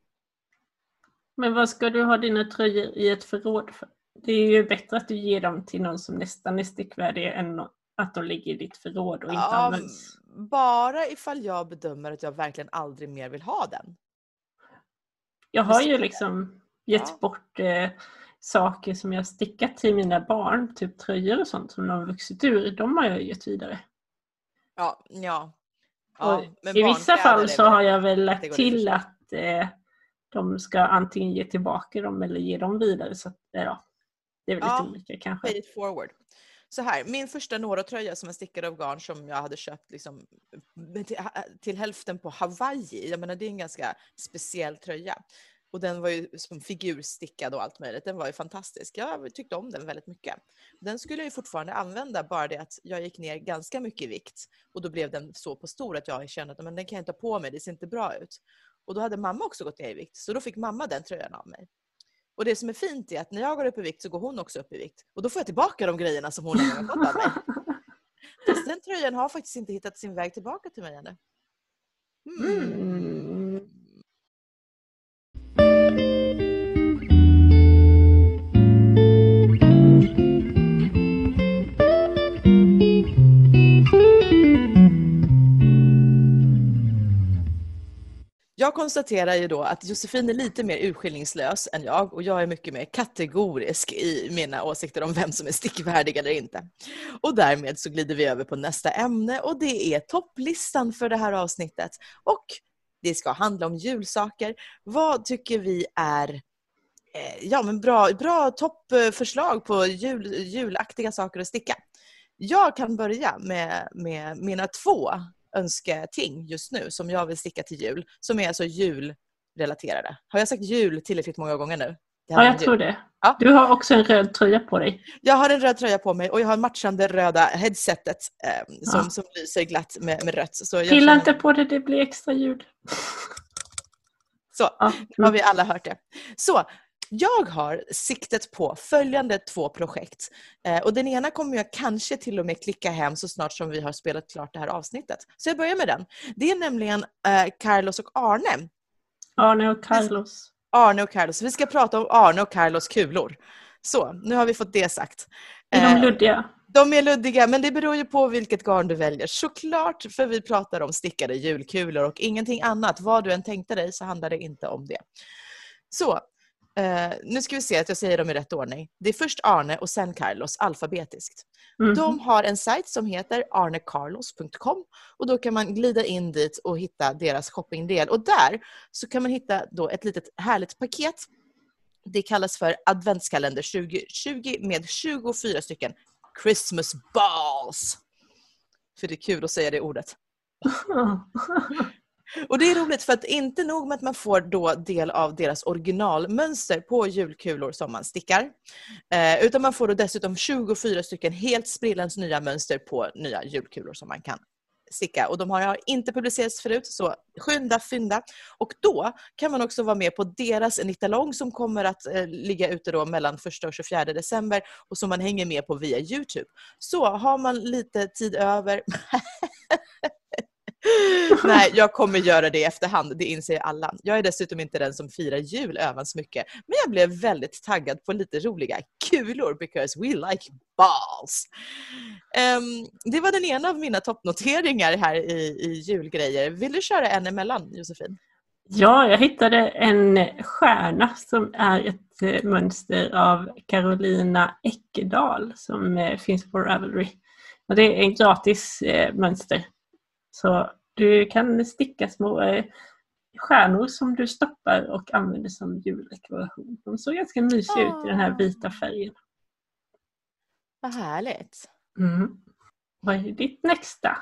Speaker 2: men vad ska du ha dina tröjor i ett förråd för? Det är ju bättre att du ger dem till någon som nästan är stickvärdig än att de ligger i ditt förråd och inte
Speaker 1: Ja,
Speaker 2: används.
Speaker 1: bara ifall jag bedömer att jag verkligen aldrig mer vill ha den.
Speaker 2: Jag har ju liksom gett
Speaker 1: Ja.
Speaker 2: bort eh, saker som jag stickat till mina barn, typ tröjor och sånt som de har vuxit ur. De har jag gett vidare.
Speaker 1: Ja, ja.
Speaker 2: I vissa fall så har jag väl lagt till att eh, de ska antingen ge tillbaka dem eller ge dem vidare. Så att, eh, ja, det är väl
Speaker 1: Ja,
Speaker 2: lite olika kanske.
Speaker 1: Pay it forward. Så här, min första Nora-tröja som är stickad av garn som jag hade köpt liksom, till, till hälften på Hawaii. Jag menar det är en ganska speciell tröja. Och den var ju som figurstickad och allt möjligt. Den var ju fantastisk. Jag tyckte om den väldigt mycket. Den skulle jag ju fortfarande använda, bara det att jag gick ner ganska mycket i vikt. Och då blev den så på stor att jag kände att men den kan jag inte ha på mig, det ser inte bra ut. Och då hade mamma också gått ner i vikt, så då fick mamma den tröjan av mig. Och det som är fint är att när jag går upp i vikt så går hon också upp i vikt. Och då får jag tillbaka de grejerna som hon har fått av mig. [LAUGHS] Fast den tröjan har faktiskt inte hittat sin väg tillbaka till mig ännu. Mm.
Speaker 2: Mm.
Speaker 1: Jag konstaterar ju då att Josefin är lite mer urskillningslös än jag och jag är mycket mer kategorisk i mina åsikter om vem som är stickvärdig eller inte. Och därmed så glider vi över på nästa ämne och det är topplistan för det här avsnittet. Och det ska handla om julsaker. Vad tycker vi är eh, ja, men bra, bra toppförslag på jul, julaktiga saker att sticka? Jag kan börja med, med mina två önsketing just nu som jag vill sticka till jul, som är alltså julrelaterade. Har jag sagt jul tillräckligt många gånger nu?
Speaker 2: Ja, jag tror det.
Speaker 1: Ja.
Speaker 2: Du har också en röd tröja på dig.
Speaker 1: Jag har en röd tröja på mig och jag har matchande röda headsetet eh, som,
Speaker 2: Ja.
Speaker 1: som lyser glatt med, med rött. Så jag
Speaker 2: Pilla
Speaker 1: känner-
Speaker 2: inte på det, det blir extra ljud.
Speaker 1: Så,
Speaker 2: Ja.
Speaker 1: nu har vi alla hört det. Så, jag har siktet på följande två projekt. Eh, och den ena kommer jag kanske till och med klicka hem så snart som vi har spelat klart det här avsnittet. Så jag börjar med den. Det är nämligen eh, Carlos och Arne.
Speaker 2: Arne och Carlos.
Speaker 1: Arne och Carlos. Vi ska prata om Arne och Carlos kulor. Så, nu har vi fått det sagt.
Speaker 2: Är de
Speaker 1: Eh,
Speaker 2: luddiga?
Speaker 1: de är luddiga, men det beror ju på vilket garn du väljer. Såklart, för vi pratar om stickade julkulor och ingenting annat. Vad du än tänkte dig så handlar det inte om det. Så, eh, nu ska vi se att jag säger dem i rätt ordning. Det är först Arne och sen Carlos, alfabetiskt.
Speaker 2: Mhm.
Speaker 1: De har en sajt som heter arnecarlos.com och då kan man glida in dit och hitta deras shoppingdel. Och där så kan man hitta då ett litet härligt paket. Det kallas för adventskalender 2020 med 24 stycken Christmas balls. För det är kul att säga det ordet. [LAUGHS] Och det är roligt för att inte nog med att man får då del av deras originalmönster på julkulor som man stickar. Eh, utan man får då dessutom 24 stycken helt sprillans nya mönster på nya julkulor som man kan sticka och de har inte publicerats förut så skynda fynda. Och då kan man också vara med på deras nittalong som kommer att eh, ligga ute då mellan 1 och 24 december och som man hänger med på via Youtube. Så har man lite tid över [LAUGHS] [LAUGHS] Nej, jag kommer göra det i efterhand, det inser alla. Jag är dessutom inte den som firar jul övans mycket, men jag blev väldigt taggad på lite roliga kulor because we like balls. Um, det var den ena av mina toppnoteringar här i, i julgrejer. Vill du köra en emellan, Josefin?
Speaker 2: Ja, jag hittade en stjärna som är ett eh, mönster av Carolina Eckedal som eh, finns på Ravelry. Och det är ett gratis eh, mönster. Så du kan sticka små eh, stjärnor som du stoppar och använder som juldekoration. De såg ganska mysiga oh. ut i den här vita färgen.
Speaker 1: Vad härligt.
Speaker 2: Mm. Vad är ditt nästa?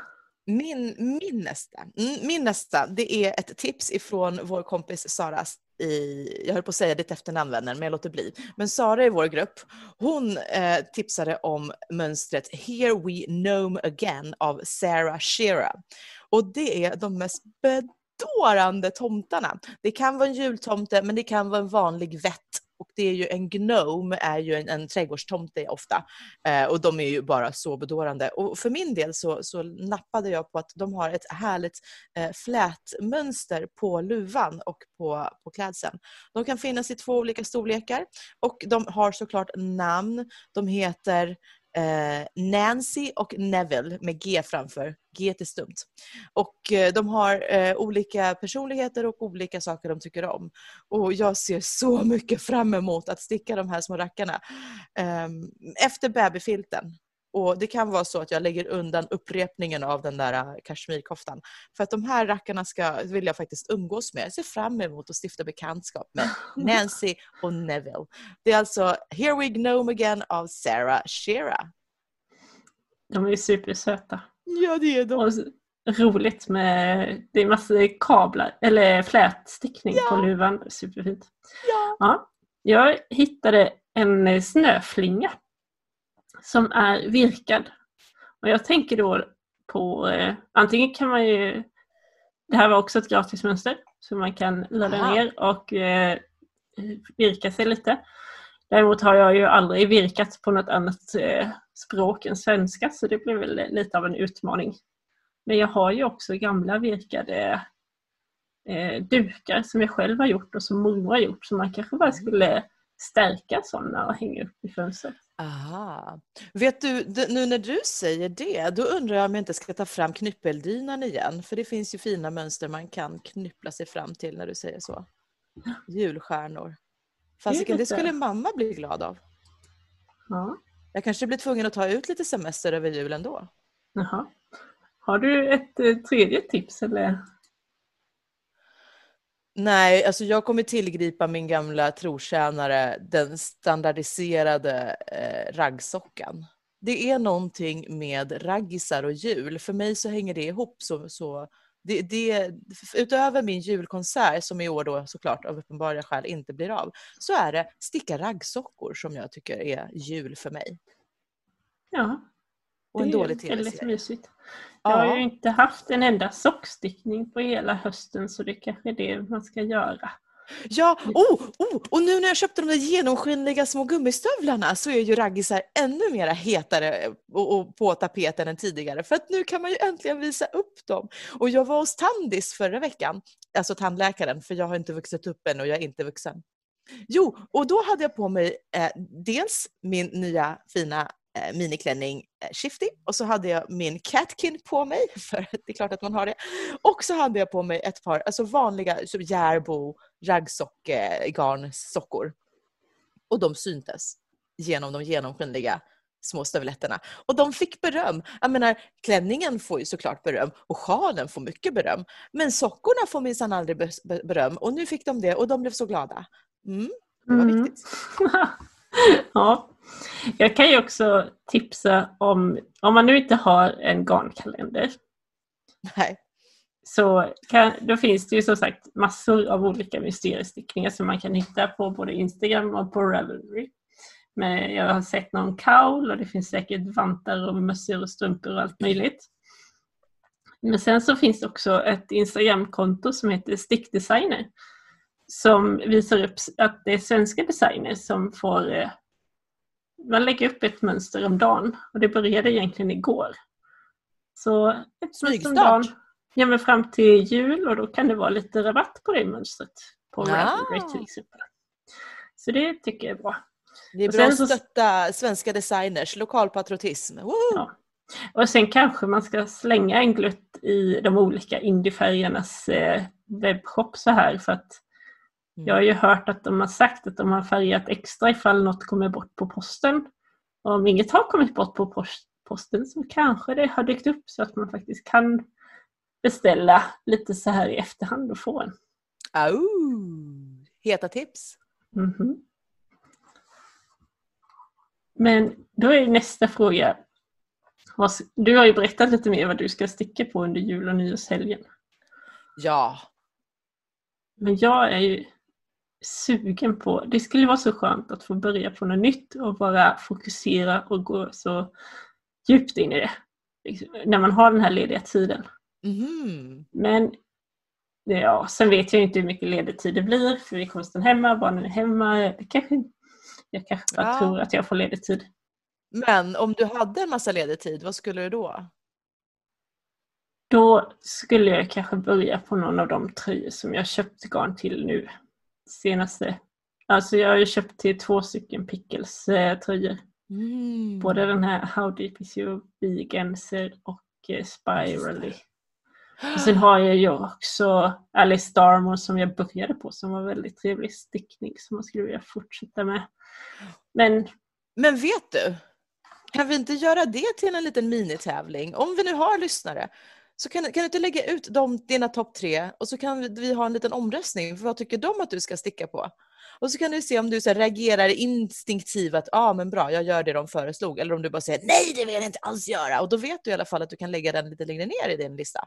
Speaker 1: Min, min, nästa, mm, min nästa, det är ett tips ifrån vår kompis Sara i, jag höll på att säga ditt efternamn vänner, men jag låter bli. Men Sara i vår grupp, hon eh, tipsade om mönstret Here We Gnome Again av Sarah Shearer. Och det är de mest bedårande tomtarna. Det kan vara en jultomte, men det kan vara en vanlig vett och det är ju en gnome, är ju en, en trädgårdstomte ofta. Eh, och de är ju bara så bedårande. Och för min del så, så nappade jag på att de har ett härligt eh, flätmönster på luvan och på, på klädseln. De kan finnas i två olika storlekar och de har såklart namn. De heter Eh, Nancy och Neville med G framför. G är stumt. Och eh, de har eh, olika personligheter och olika saker de tycker om. Och jag ser så mycket fram emot att sticka de här små rackarna. Eh, efter babyfilten och Det kan vara så att jag lägger undan upprepningen av den där äh, kashmirkoftan. För att de här rackarna ska, vill jag faktiskt umgås med. Jag ser fram emot att stifta bekantskap med [LAUGHS] Nancy och Neville. Det är alltså Here We Gnome Again av Sarah Shearer.
Speaker 2: De är supersöta.
Speaker 1: Ja, det är de.
Speaker 2: Och roligt med, det är massor kablar, eller flätstickning ja. på luvan. Superfint.
Speaker 1: Ja.
Speaker 2: ja. Jag hittade en snöflinga som är virkad. Och jag tänker då på, eh, antingen kan man ju, det här var också ett gratismönster som man kan ladda Aha. ner och eh, virka sig lite. Däremot har jag ju aldrig virkat på något annat eh, språk än svenska så det blev väl lite av en utmaning. Men jag har ju också gamla virkade eh, dukar som jag själv har gjort och som mormor har gjort så man kanske bara skulle stärka sådana och hänga upp i fönstret.
Speaker 1: Aha. Vet du, nu när du säger det, då undrar jag om jag inte ska ta fram knyppeldynan igen. För det finns ju fina mönster man kan knyppla sig fram till när du säger så. Julstjärnor. Fasiken, det skulle mamma bli glad av.
Speaker 2: Ja.
Speaker 1: Jag kanske blir tvungen att ta ut lite semester över julen då.
Speaker 2: Jaha. Har du ett eh, tredje tips eller?
Speaker 1: Nej, alltså jag kommer tillgripa min gamla trotjänare, den standardiserade eh, raggsockan. Det är någonting med raggisar och jul. För mig så hänger det ihop. Så, så det, det, utöver min julkonsert, som i år då såklart av uppenbara skäl inte blir av, så är det sticka raggsockor som jag tycker är jul för mig.
Speaker 2: Ja,
Speaker 1: och en dålig
Speaker 2: tv-serie. Jag ja. har ju inte haft en enda sockstickning på hela hösten så det kanske är det man ska göra.
Speaker 1: Ja, oh, oh, och nu när jag köpte de där genomskinliga små gummistövlarna så är ju raggisar ännu mer hetare och, och på tapeten än tidigare. För att nu kan man ju äntligen visa upp dem. Och jag var hos Tandis förra veckan, alltså tandläkaren, för jag har inte vuxit upp än och jag är inte vuxen. Jo, och då hade jag på mig eh, dels min nya fina eh, miniklänning eh, Shifty och så hade jag min Catkin på mig, [LAUGHS] för det är klart att man har det. Och så hade jag på mig ett par alltså vanliga så Järbo raggsock-garnsockor. Och de syntes genom de genomskinliga små stövletterna. Och de fick beröm. Jag menar, klänningen får ju såklart beröm och sjalen får mycket beröm. Men sockorna får minsann aldrig beröm och nu fick de det och de blev så glada. Mm, det var mm. viktigt. [LAUGHS]
Speaker 2: ja, jag kan ju också tipsa om, om man nu inte har en garnkalender.
Speaker 1: Nej.
Speaker 2: Så kan, då finns det ju som sagt massor av olika mysteriestickningar som man kan hitta på både Instagram och på Ravelry. Men jag har sett någon kaul och det finns säkert vantar och mössor och strumpor och allt möjligt. Men sen så finns det också ett Instagramkonto som heter Stickdesigner som visar upp att det är svenska designers som får eh, man lägger upp ett mönster om dagen och det började egentligen igår. Så ett mönster om dagen, ja, men fram till jul och då kan det vara lite rabatt på det mönstret på ah. Ravelry till exempel. Så det tycker jag är bra.
Speaker 1: Det är bra att stötta svenska designers, lokalpatriotism. Ja.
Speaker 2: Och sen kanske man ska slänga en glutt i de olika indiefärgernas eh, webbshop så här för att. Jag har ju hört att de har sagt att de har färgat extra ifall något kommer bort på posten. Och om inget har kommit bort på posten så kanske det har dykt upp så att man faktiskt kan beställa lite så här i efterhand och få en.
Speaker 1: Oh, heta tips! Mm -hmm.
Speaker 2: Men då är nästa fråga. Du har ju berättat lite mer vad du ska sticka på under jul och nyårshelgen.
Speaker 1: Ja.
Speaker 2: Men jag är ju sugen på, det skulle vara så skönt att få börja på något nytt och bara fokusera och gå så djupt in i det. Liksom, när man har den här lediga tiden. Mm. Men ja, sen vet jag inte hur mycket ledig tid det blir för vi kommer stanna hemma, barnen är hemma. Det kanske jag kanske bara ja. tror att jag får ledig tid.
Speaker 1: Men om du hade en massa ledig tid, vad skulle du då?
Speaker 2: Då skulle jag kanske börja på någon av de tröjor som jag köpt garn till nu. Senaste. Alltså jag har ju köpt till två stycken Pickles eh, tröjor. Mm. Både den här How Deep Is Your Veganser och eh, Spirally. Och sen har jag ju också Alice Darmore som jag började på som var väldigt trevlig stickning som man skulle vilja fortsätta med. Men,
Speaker 1: Men vet du? Kan vi inte göra det till en liten minitävling? Om vi nu har lyssnare så kan, kan du inte lägga ut de, dina topp tre och så kan vi ha en liten omröstning. För vad tycker de att du ska sticka på? Och så kan du se om du så här, reagerar instinktivt att ah, men bra, jag gör det de föreslog. Eller om du bara säger nej, det vill jag inte alls göra. Och då vet du i alla fall att du kan lägga den lite längre ner i din lista.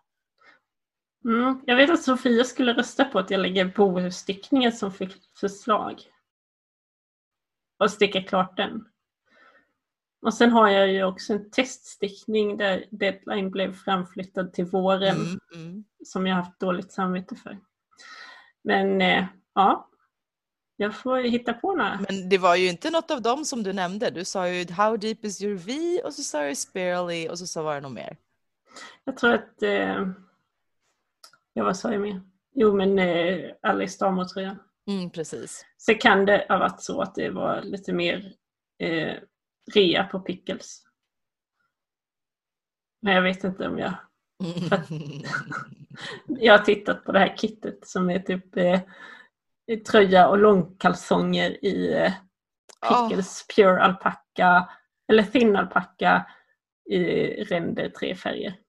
Speaker 2: Mm, jag vet att Sofia skulle rösta på att jag lägger bohusstickningen som förslag. Och sticka klart den. Och sen har jag ju också en teststickning där deadline blev framflyttad till våren mm, mm. som jag haft dåligt samvete för. Men eh, ja, jag får hitta på några.
Speaker 1: Men det var ju inte något av dem som du nämnde. Du sa ju How deep is your V och så sa du Sparely och så sa var det något mer.
Speaker 2: Jag tror att eh, Ja, vad sa jag mer? Jo, men eh, Alice Damer-tröjan.
Speaker 1: Mm, precis.
Speaker 2: Så kan det ha varit så att det var lite mer eh, rea på Pickles. Men jag vet inte om jag... [LAUGHS] jag har tittat på det här kittet som är typ eh, tröja och långkalsonger i eh, Pickles oh. Pure Alpaca eller Thin Alpaca i ränder tre färger.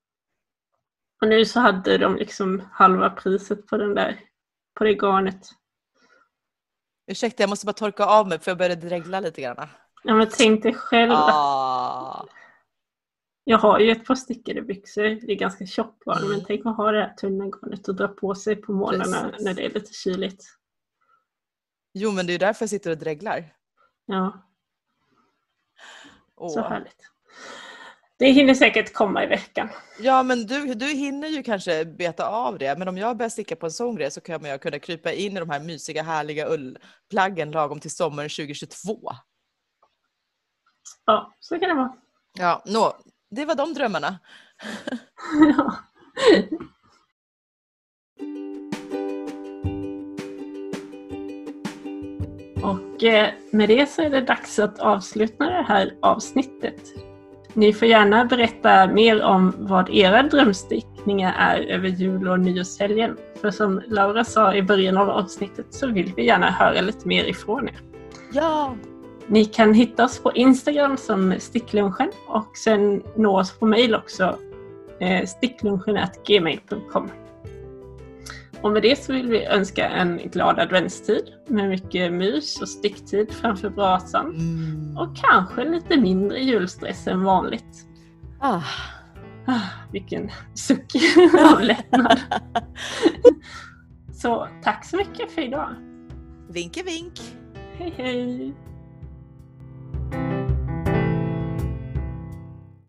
Speaker 2: Och nu så hade de liksom halva priset på den där, på det garnet.
Speaker 1: Ursäkta, jag måste bara torka av mig för jag började dregla lite grann.
Speaker 2: Ja men tänk dig själv. Ah. Jag har ju ett par stickade byxor, det är ganska tjockt mm. men tänk att ha det här tunna garnet och dra på sig på morgnarna när det är lite kyligt.
Speaker 1: Jo men det är därför jag sitter och dreglar.
Speaker 2: Ja. Oh. Så härligt. Det hinner säkert komma i veckan.
Speaker 1: Ja, men du, du hinner ju kanske beta av det. Men om jag börjar sticka på en sån grej så kommer jag kunna krypa in i de här mysiga, härliga ullplaggen lagom till sommaren 2022.
Speaker 2: Ja, så kan det vara.
Speaker 1: Ja, nå, det var de drömmarna. ja. [LAUGHS]
Speaker 2: Och eh, med det så är det dags att avsluta det här avsnittet. Ni får gärna berätta mer om vad era drömstickningar är över jul och nyårshelgen. För som Laura sa i början av avsnittet så vill vi gärna höra lite mer ifrån er.
Speaker 1: Ja!
Speaker 2: Ni kan hitta oss på Instagram som sticklunchen och sen nå oss på mail också, eh, sticklunchen.gmail.com. Och med det så vill vi önska en glad adventstid med mycket mys och sticktid framför brasan. Mm. Och kanske lite mindre julstress än vanligt.
Speaker 1: Ah.
Speaker 2: Ah, vilken suck [LAUGHS] av lättnad. [LAUGHS] så tack så mycket för idag.
Speaker 1: Vinke vink.
Speaker 2: Hej hej.